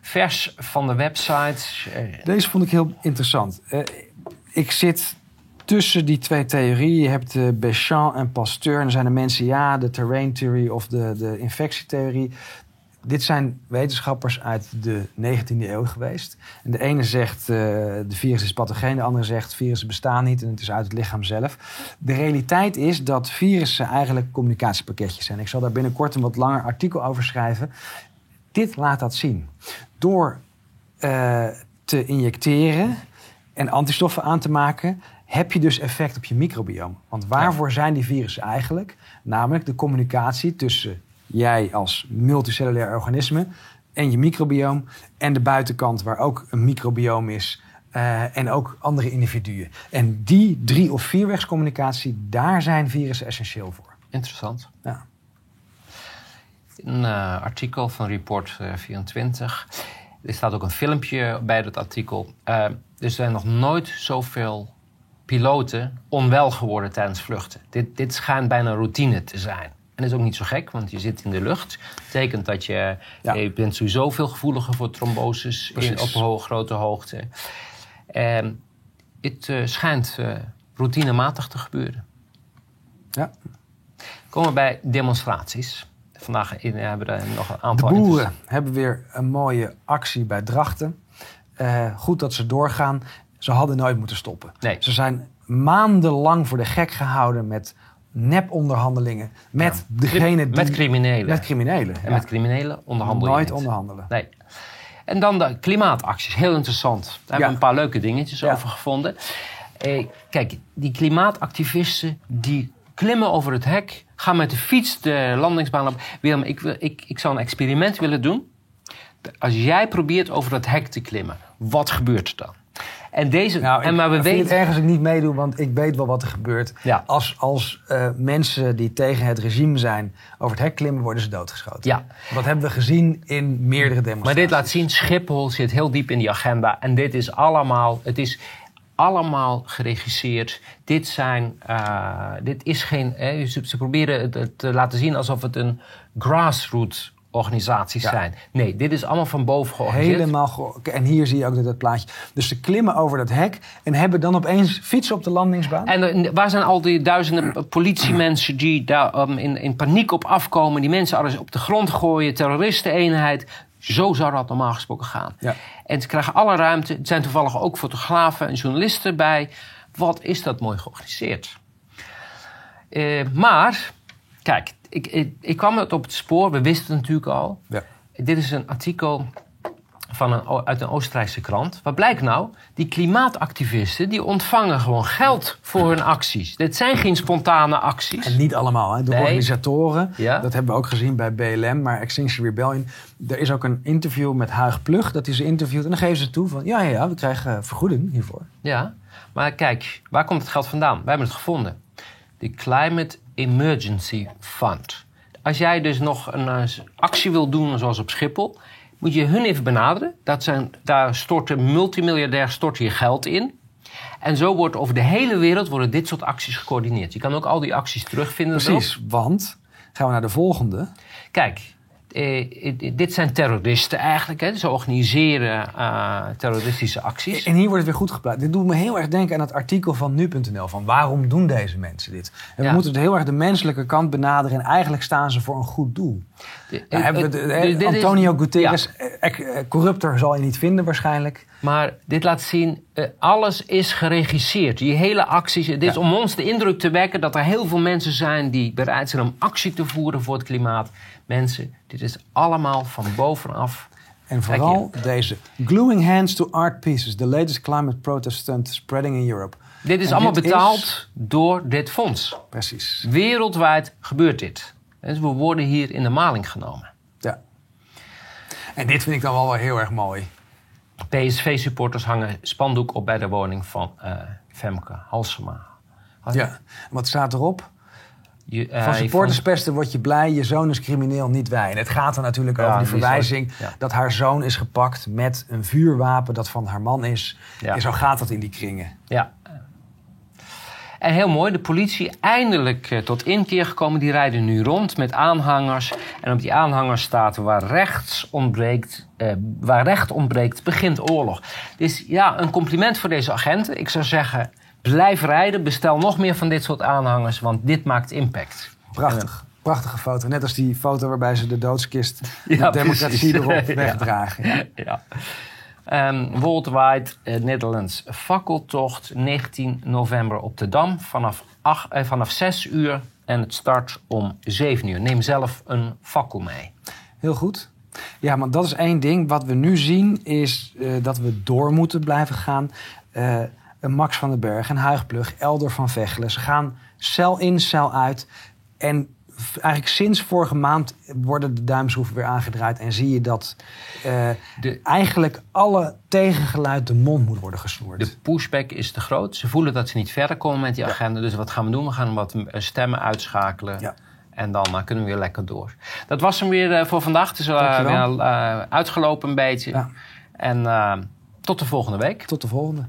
Vers van de website. Deze vond ik heel interessant. Eh, ik zit tussen die twee theorieën. Je hebt Béchamp en Pasteur. En zijn er mensen, ja, de terrain theory of de, de infectietheorie. Dit zijn wetenschappers uit de 19e eeuw geweest. En de ene zegt, eh, de virus is pathogeen. De andere zegt, virussen bestaan niet en het is uit het lichaam zelf. De realiteit is dat virussen eigenlijk communicatiepakketjes zijn. Ik zal daar binnenkort een wat langer artikel over schrijven. Dit laat dat zien. Door eh, te injecteren en antistoffen aan te maken, heb je dus effect op je microbiome. Want waarvoor zijn die virussen eigenlijk? Namelijk de communicatie tussen jij als multicellulair organisme en je microbiome en de buitenkant waar ook een microbiome is eh, en ook andere individuen. En die drie- of vierwegscommunicatie, daar zijn virussen essentieel voor. interessant. Ja. Een eh, artikel van Report eh, 24. Er staat ook een filmpje bij dat artikel. Eh, er zijn nog nooit zoveel piloten onwel geworden tijdens vluchten. Dit, dit schijnt bijna routine te zijn. En dat is ook niet zo gek, want je zit in de lucht. Dat betekent dat je, Ja. je bent sowieso veel gevoeliger voor tromboses in, op hoge, grote hoogte. En het eh, schijnt eh, routinematig te gebeuren. Ja. Komen we bij demonstraties. Vandaag in- hebben we er nog een De aantal. boeren hebben weer een mooie actie bij Drachten. Eh, goed dat ze doorgaan. Ze hadden nooit moeten stoppen. Nee. Ze zijn maandenlang voor de gek gehouden met neponderhandelingen met degene die... Met criminelen. Met criminelen. en ja. met criminelen onderhandel je Nooit onderhandelen. Nee. En dan de klimaatacties. Heel interessant. Daar hebben we een paar leuke dingetjes over gevonden. Eh, kijk, die klimaatactivisten die klimmen over het hek, gaan met de fiets de landingsbaan op. Willem, ik, wil- ik, ik zou een experiment willen doen. Als jij probeert over dat hek te klimmen, wat gebeurt er dan? En deze, Nou, en ik maar we weten. het erg als ik niet meedoe, want ik weet wel wat er gebeurt. Ja. Als, als eh, mensen die tegen het regime zijn over het hek klimmen, worden ze doodgeschoten. Ja. Dat hebben we gezien in meerdere demonstraties. Maar dit laat zien, Schiphol zit heel diep in die agenda. En dit is allemaal, het is allemaal geregisseerd. Dit zijn, eh, dit is geen, ze proberen het, het te laten zien alsof het een grassroots organisaties Ja. zijn. Nee, dit is allemaal van boven georganiseerd. Helemaal. ge- En hier zie je ook dat, dat plaatje. Dus ze klimmen over dat hek en hebben dan opeens fietsen op de landingsbaan. En eh, waar zijn al die duizenden politiemensen die daar um, in, in paniek op afkomen, die mensen alles op de grond gooien, terroristeneenheid? Zo zou dat normaal gesproken gaan. Ja. En ze krijgen alle ruimte. Er zijn toevallig ook fotografen en journalisten bij. Wat is dat mooi georganiseerd? Eh, maar, kijk, ik, ik, ik kwam het op het spoor. We wisten het natuurlijk al. Ja. Dit is een artikel van een, uit een Oostenrijkse krant. Wat blijkt nou? Die klimaatactivisten die ontvangen gewoon geld voor hun acties. Dit zijn geen spontane acties. En niet allemaal, hè. de Nee. organisatoren. Ja. Dat hebben we ook gezien bij BLM, maar Extinction Rebellion. Er is ook een interview met Huig Plug, dat hij ze interviewt. En dan geven ze toe van, ja, ja, ja we krijgen vergoeding hiervoor. Ja, maar kijk, waar komt het geld vandaan? Wij hebben het gevonden. De Climate Emergency Fund. Als jij dus nog een eh, actie wil doen, zoals op Schiphol, moet je hun even benaderen. Dat zijn, daar stort een multimiljardair stort hier geld in. En zo wordt over de hele wereld worden dit soort acties gecoördineerd. Je kan ook al die acties terugvinden. Precies, want, gaan we naar de volgende. Kijk, dit zijn terroristen eigenlijk. Hè. Ze organiseren eh, terroristische acties. En hier wordt het weer goed geplaatst. Dit doet me heel erg denken aan het artikel van nu.nl. Van waarom doen deze mensen dit? En we Ja. moeten het heel erg de menselijke kant benaderen. En eigenlijk staan ze voor een goed doel. De- hebben we de- hè, dit is- Antonio Ja. Guterres, eh, eh, corrupter zal je niet vinden waarschijnlijk. Maar dit laat zien, eh, alles is geregisseerd. Die hele acties. Dit is om ons de indruk te wekken dat er heel veel mensen zijn die bereid zijn om actie te voeren voor het klimaat. Mensen, dit is allemaal van bovenaf. En vooral deze. Gluing hands to art pieces. The latest climate protest stunt spreading in Europe. Dit is En allemaal dit betaald is- door dit fonds. Precies. Wereldwijd gebeurt dit. Dus we worden hier in de maling genomen. Ja. En dit vind ik dan wel, wel heel erg mooi. PSV-supporters hangen spandoek op bij de woning van eh, Femke Halsema. Ja. Wat staat erop? Je, eh, Van supporterspesten word je blij, je zoon is crimineel, niet wij. En het gaat er natuurlijk Ja, over die verwijzing ja. dat haar zoon is gepakt met een vuurwapen dat van haar man is. Ja. En zo gaat dat in die kringen. Ja. En heel mooi, de politie eindelijk eh, tot inkeer gekomen. Die rijden nu rond met aanhangers. En op die aanhangers staat waar, rechts ontbreekt, eh, waar recht ontbreekt, begint oorlog. Dus ja, een compliment voor deze agenten. Ik zou zeggen, blijf rijden. Bestel nog meer van dit soort aanhangers, want dit maakt impact. Prachtig. Prachtige foto. Net als die foto waarbij ze de doodskist Ja, met democratie precies. erop wegdragen. Ja. Ja. Ehm, worldwide eh, Netherlands fakkeltocht 19 november op de Dam vanaf, eh, vanaf 6 uur en het start om 7 uur. Neem zelf een fakkel mee. Heel goed. Ja, want dat is één ding. Wat we nu zien is eh, dat we door moeten blijven gaan. Max van den Berg, een Huigplug, Elder van Vechelen. Ze gaan cel in, cel uit. En eigenlijk sinds vorige maand worden de duimschroeven weer aangedraaid. En zie je dat eh, De- eigenlijk alle tegengeluid de mond moet worden gesnoerd. De pushback is te groot. Ze voelen dat ze niet verder komen met die agenda. Dus wat gaan we doen? We gaan wat eh, stemmen uitschakelen. Ja. En dan eh, kunnen we weer lekker door. Dat was hem weer voor vandaag. Het is weer uitgelopen een beetje. Ja. En tot de volgende week. Tot de volgende.